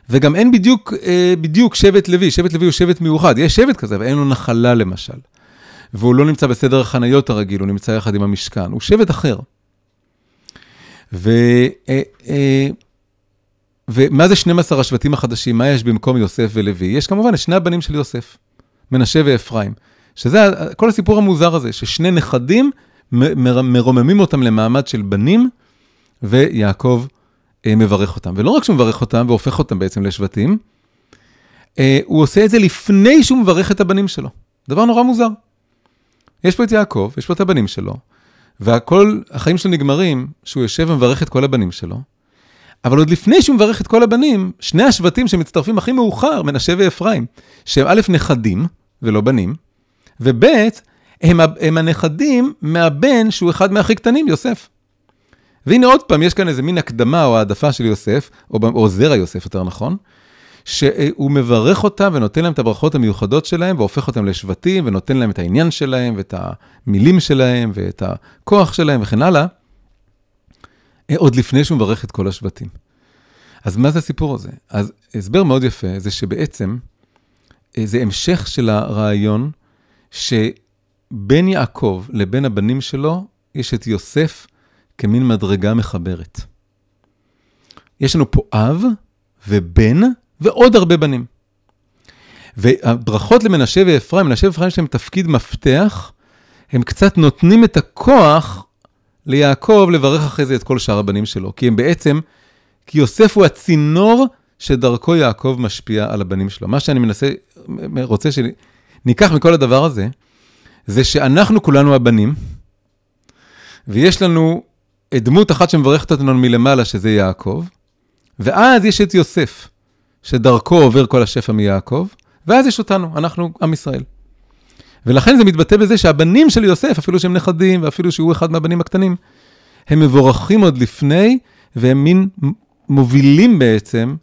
וגם אין בדיוק, אה, בדיוק שבט לוי, שבט לוי הוא שבט מיוחד, יש שבט כזה, אבל אין לו נחלה למשל. והוא לא נמצא בסדר החניות הרגיל, הוא נמצא יחד עם המשכן, הוא שבט אחר. ו, אה, אה, ומה זה 12 השבטים החדשים? מה יש במקום יוסף ולוי? יש כמובן את שני הבנים של יוסף, מנשה ואפרים, שזה כל הסיפור המוזר הזה, ששני נכדים מרוממים אותם למעמד של בנים, ויעקב אה, מברך אותם. ולא רק שהוא מברך אותם והופך אותם בעצם לשבטים, הוא עושה את זה לפני שהוא מברך את הבנים שלו. דבר נורא מוזר. יש פה את יעקב, יש פה את הבנים שלו, והכל, החיים שלו נגמרים, שהוא יושב ומברך את כל הבנים שלו, אבל עוד לפני שהוא מברך את כל הבנים, שני השבטים שמצטרפים הכי מאוחר, מנשה ואפרים, שהם א', נכדים ולא בנים, וב', הם, הם הנכדים מהבן שהוא אחד מהכי קטנים, יוסף. והנה עוד פעם, יש כאן איזה מין הקדמה או העדפה של יוסף, או, או זרע יוסף יותר נכון, שהוא מברך אותם ונותן להם את הברכות המיוחדות שלהם, והופך אותם לשבטים, ונותן להם את העניין שלהם, ואת המילים שלהם, ואת הכוח שלהם וכן הלאה, עוד לפני שהוא מברך את כל השבטים. אז מה זה הסיפור הזה? אז הסבר מאוד יפה זה שבעצם אה, זה המשך של הרעיון שבין יעקב לבין הבנים שלו יש את יוסף כמין מדרגה מחברת. יש לנו פה אב ובן ועוד הרבה בנים. והברכות למנשה ואפרים, מנשה ואפרים יש להם תפקיד מפתח, הם קצת נותנים את הכוח ליעקב לברך אחרי זה את כל שאר הבנים שלו, כי הם בעצם, כי יוסף הוא הצינור שדרכו יעקב משפיע על הבנים שלו. מה שאני מנסה, רוצה שניקח מכל הדבר הזה, זה שאנחנו כולנו הבנים, ויש לנו דמות אחת שמברכת אותנו מלמעלה, שזה יעקב, ואז יש את יוסף, שדרכו עובר כל השפע מיעקב, ואז יש אותנו, אנחנו עם ישראל. ולכן זה מתבטא בזה שהבנים של יוסף, אפילו שהם נכדים, ואפילו שהוא אחד מהבנים הקטנים, הם מבורכים עוד לפני, והם מין מובילים בעצם,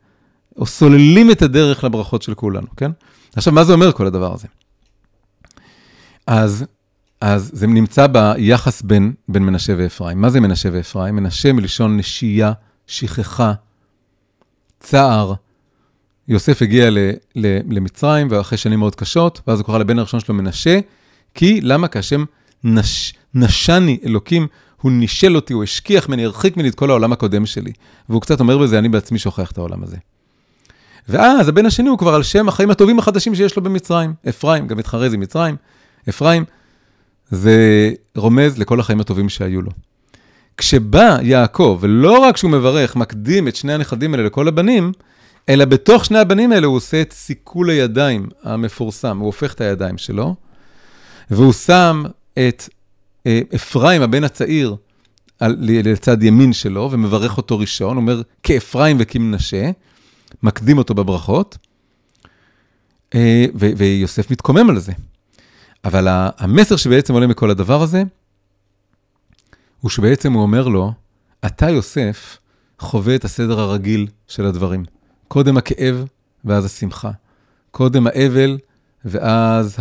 או סוללים את הדרך לברכות של כולנו, כן? עכשיו, מה זה אומר כל הדבר הזה? אז אז זה נמצא ביחס בין, בין מנשה ואפרים. מה זה מנשה ואפרים? מנשה מלשון נשייה, שכחה, צער. יוסף הגיע ל, ל, למצרים, ואחרי שנים מאוד קשות, ואז הוא קרא לבן הראשון שלו מנשה, כי למה? כי השם נש, נשני, אלוקים, הוא נישל אותי, הוא השכיח ממני, הרחיק ממני את כל העולם הקודם שלי. והוא קצת אומר בזה, אני בעצמי שוכח את העולם הזה. ואז הבן השני הוא כבר על שם החיים הטובים החדשים שיש לו במצרים. אפרים, גם מתחרז עם מצרים. אפרים, זה רומז לכל החיים הטובים שהיו לו. כשבא יעקב, ולא רק שהוא מברך, מקדים את שני הנכדים האלה לכל הבנים, אלא בתוך שני הבנים האלה הוא עושה את סיכול הידיים המפורסם, הוא הופך את הידיים שלו, והוא שם את אה, אפרים, הבן הצעיר, על, לצד ימין שלו ומברך אותו ראשון, אומר, כאפרים וכמנשה, מקדים אותו בברכות, אה, ו- ויוסף מתקומם על זה. אבל המסר שבעצם עולה מכל הדבר הזה, הוא שבעצם הוא אומר לו, אתה, יוסף, חווה את הסדר הרגיל של הדברים. קודם הכאב ואז השמחה. קודם האבל ואז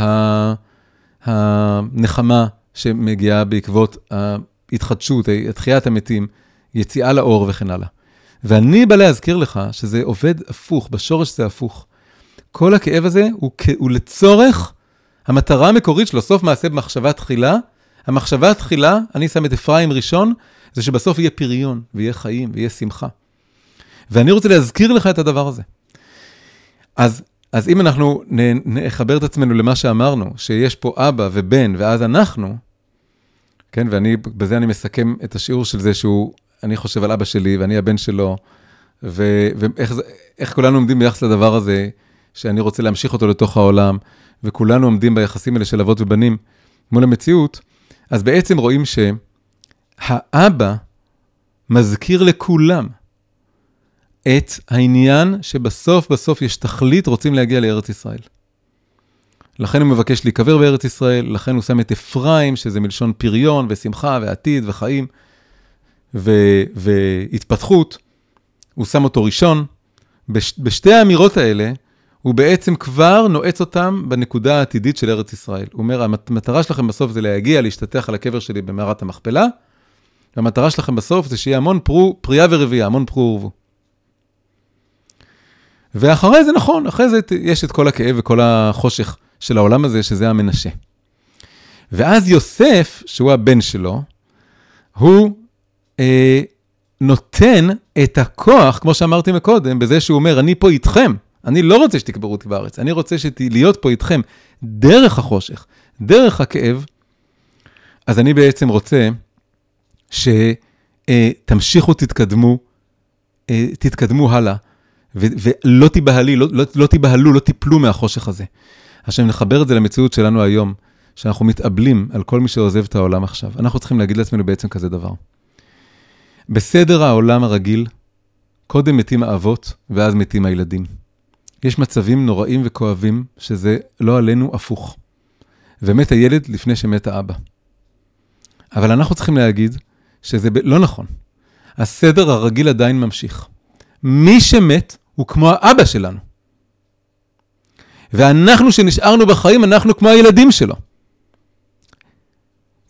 הנחמה שמגיעה בעקבות ההתחדשות, תחיית המתים, יציאה לאור וכן הלאה. ואני בא להזכיר לך שזה עובד הפוך, בשורש זה הפוך. כל הכאב הזה הוא, הוא לצורך המטרה המקורית שלו, סוף מעשה במחשבה תחילה. המחשבה תחילה, אני שם את אפרים ראשון, זה שבסוף יהיה פריון, ויהיה חיים, ויהיה שמחה. ואני רוצה להזכיר לך את הדבר הזה. אז, אז אם אנחנו נחבר את עצמנו למה שאמרנו, שיש פה אבא ובן, ואז אנחנו, כן, ואני, בזה אני מסכם את השיעור של זה שהוא, אני חושב על אבא שלי ואני הבן שלו, ו, ואיך כולנו עומדים ביחס לדבר הזה, שאני רוצה להמשיך אותו לתוך העולם, וכולנו עומדים ביחסים האלה של אבות ובנים מול המציאות, אז בעצם רואים שהאבא מזכיר לכולם את העניין שבסוף בסוף יש תכלית, רוצים להגיע לארץ ישראל. לכן הוא מבקש להיקבר בארץ ישראל, לכן הוא שם את אפרים, שזה מלשון פריון ושמחה ועתיד וחיים ו- והתפתחות. הוא שם אותו ראשון. בש- בשתי האמירות האלה, הוא בעצם כבר נועץ אותם בנקודה העתידית של ארץ ישראל. הוא אומר, המטרה שלכם בסוף זה להגיע, להשתטח על הקבר שלי במערת המכפלה, והמטרה שלכם בסוף זה שיהיה המון פרו, פריאה ורבייה, המון פרו ורבו. ואחרי זה נכון, אחרי זה יש את כל הכאב וכל החושך של העולם הזה, שזה המנשה. ואז יוסף, שהוא הבן שלו, הוא אה, נותן את הכוח, כמו שאמרתי מקודם, בזה שהוא אומר, אני פה איתכם. אני לא רוצה שתקברו אותי בארץ, אני רוצה להיות פה איתכם דרך החושך, דרך הכאב. אז אני בעצם רוצה שתמשיכו, תתקדמו, אה, תתקדמו הלאה, ולא תיבהלי, לא, לא, לא תיבהלו, לא תיפלו מהחושך הזה. עכשיו, אם נחבר את זה למציאות שלנו היום, שאנחנו מתאבלים על כל מי שעוזב את העולם עכשיו, אנחנו צריכים להגיד לעצמנו בעצם כזה דבר. בסדר העולם הרגיל, קודם מתים האבות, ואז מתים הילדים. יש מצבים נוראים וכואבים שזה לא עלינו הפוך. ומת הילד לפני שמת האבא. אבל אנחנו צריכים להגיד שזה לא נכון. הסדר הרגיל עדיין ממשיך. מי שמת הוא כמו האבא שלנו. ואנחנו שנשארנו בחיים, אנחנו כמו הילדים שלו.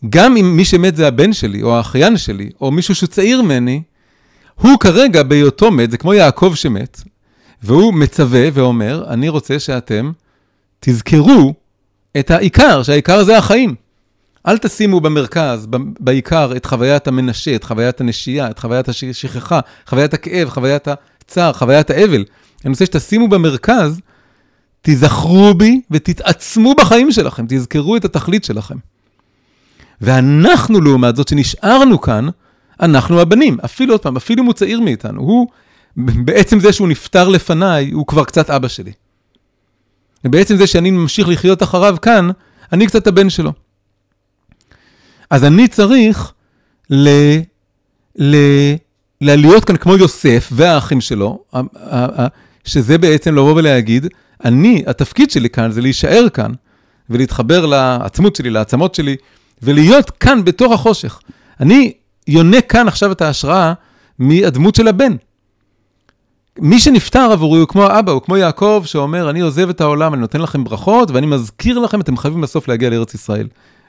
גם אם מי שמת זה הבן שלי, או האחיין שלי, או מישהו שצעיר ממני, הוא כרגע בהיותו מת, זה כמו יעקב שמת, והוא מצווה ואומר, אני רוצה שאתם תזכרו את העיקר, שהעיקר זה החיים. אל תשימו במרכז, בעיקר, את חוויית המנשה, את חוויית הנשייה, את חוויית השכחה, חוויית הכאב, חוויית הצער, חוויית האבל. אני רוצה שתשימו במרכז, תיזכרו בי ותתעצמו בחיים שלכם, תזכרו את התכלית שלכם. ואנחנו, לעומת זאת, שנשארנו כאן, אנחנו הבנים. אפילו, עוד פעם, אפילו אם הוא צעיר מאיתנו, הוא בעצם זה שהוא נפטר לפניי, הוא כבר קצת אבא שלי. ובעצם זה שאני ממשיך לחיות אחריו כאן, אני קצת הבן שלו. אז אני צריך ל... ל... להיות כאן כמו יוסף והאחים שלו, שזה בעצם לבוא ולהגיד, אני, התפקיד שלי כאן זה להישאר כאן ולהתחבר לעצמות שלי, לעצמות שלי, ולהיות כאן בתוך החושך. אני יונה כאן עכשיו את ההשראה מהדמות של הבן. מי שנפטר עבורי הוא כמו האבא, הוא כמו יעקב שאומר, אני עוזב את העולם, אני נותן לכם ברכות, ואני מזכיר לכם, אתם חייבים בסוף להגיע לארץ ישראל.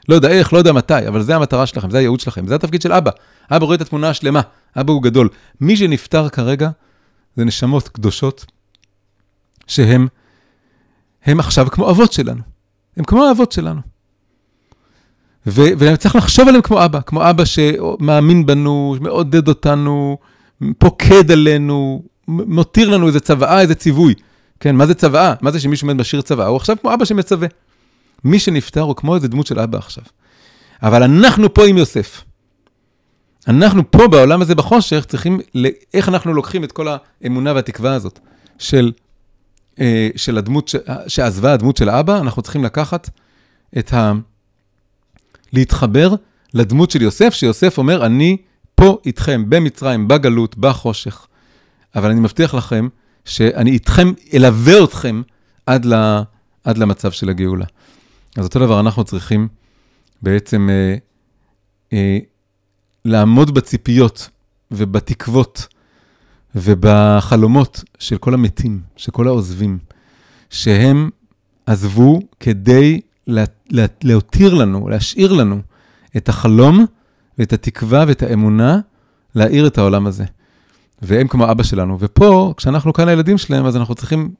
לא יודע איך, לא יודע מתי, אבל זה המטרה שלכם, זה הייעוד שלכם, זה התפקיד של אבא. אבא רואה את התמונה השלמה, אבא הוא גדול. מי שנפטר כרגע, זה נשמות קדושות, שהם הם עכשיו כמו אבות שלנו. הם כמו האבות שלנו. וצריך לחשוב עליהם כמו אבא, כמו אבא שמאמין בנו, מעודד אותנו, פוקד עלינו, מותיר לנו איזה צוואה, איזה ציווי. כן, מה זה צוואה? מה זה שמישהו עומד בשיר צוואה? הוא עכשיו כמו אבא שמצווה. מי שנפטר הוא כמו איזה דמות של אבא עכשיו. אבל אנחנו פה עם יוסף. אנחנו פה בעולם הזה בחושך צריכים, איך אנחנו לוקחים את כל האמונה והתקווה הזאת של, אה, של הדמות ש, שעזבה הדמות של האבא, אנחנו צריכים לקחת את ה... להתחבר לדמות של יוסף, שיוסף אומר, אני פה איתכם, במצרים, בגלות, בחושך. אבל אני מבטיח לכם שאני איתכם, אלווה אתכם עד, ל, עד למצב של הגאולה. אז אותו דבר אנחנו צריכים בעצם אה, אה, לעמוד בציפיות ובתקוות ובחלומות של כל המתים, של כל העוזבים, שהם עזבו כדי לה, לה, להותיר לנו, להשאיר לנו את החלום ואת התקווה ואת האמונה להאיר את העולם הזה. והם כמו אבא שלנו. ופה, כשאנחנו כאן הילדים שלהם, אז אנחנו צריכים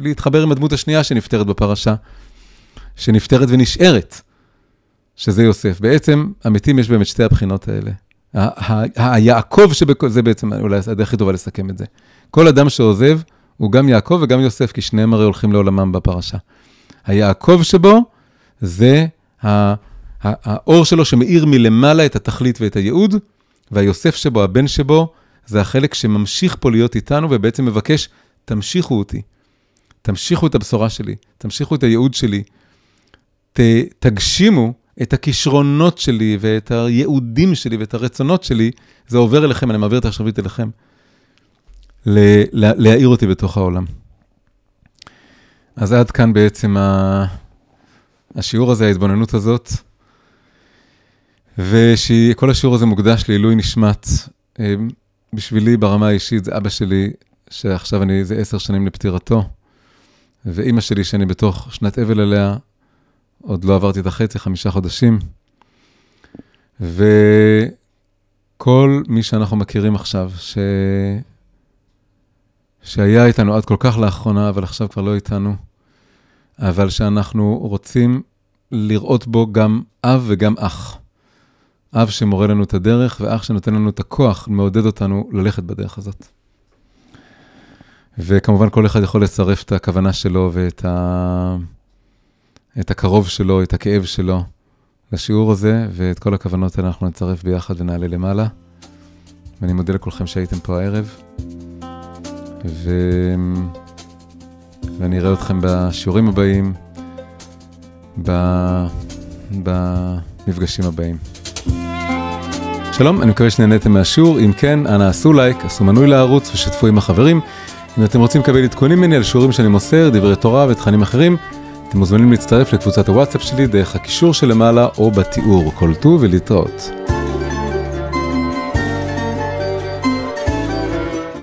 להתחבר עם הדמות השנייה שנפטרת בפרשה, שנפטרת ונשארת, שזה יוסף. בעצם, המתים יש את שתי הבחינות האלה. היעקב שבכל, זה בעצם אולי הדרך הכי טובה לסכם את זה. כל אדם שעוזב הוא גם יעקב וגם יוסף, כי שניהם הרי הולכים לעולמם בפרשה. היעקב שבו זה האור שלו שמאיר מלמעלה את התכלית ואת הייעוד, והיוסף שבו, הבן שבו, זה החלק שממשיך פה להיות איתנו ובעצם מבקש, תמשיכו אותי. תמשיכו את הבשורה שלי, תמשיכו את הייעוד שלי. ת, תגשימו את הכישרונות שלי ואת הייעודים שלי ואת הרצונות שלי, זה עובר אליכם, אני מעביר את השרביט אליכם, להאיר אותי בתוך העולם. אז עד כאן בעצם ה... השיעור הזה, ההתבוננות הזאת, ושכל השיעור הזה מוקדש לעילוי נשמת. אה, בשבילי, ברמה האישית, זה אבא שלי, שעכשיו אני, זה עשר שנים לפטירתו, ואימא שלי, שאני בתוך שנת אבל עליה, עוד לא עברתי את החצי, חמישה חודשים. וכל מי שאנחנו מכירים עכשיו, ש... שהיה איתנו עד כל כך לאחרונה, אבל עכשיו כבר לא איתנו, אבל שאנחנו רוצים לראות בו גם אב וגם אח. אב שמורה לנו את הדרך, ואח שנותן לנו את הכוח, מעודד אותנו ללכת בדרך הזאת. וכמובן, כל אחד יכול לצרף את הכוונה שלו ואת ה... את הקרוב שלו, את הכאב שלו לשיעור הזה, ואת כל הכוונות האלה אנחנו נצרף ביחד ונעלה למעלה. ואני מודה לכולכם שהייתם פה הערב, ו... ואני אראה אתכם בשיעורים הבאים, ב... במפגשים הבאים. שלום, אני מקווה שנהניתם מהשיעור, אם כן, אנא עשו לייק, עשו מנוי לערוץ ושתפו עם החברים. אם אתם רוצים לקבל עדכונים ממני על שיעורים שאני מוסר, דברי תורה ותכנים אחרים, אתם מוזמנים להצטרף לקבוצת הוואטסאפ שלי דרך הקישור שלמעלה או בתיאור. כל טוב ולהתראות.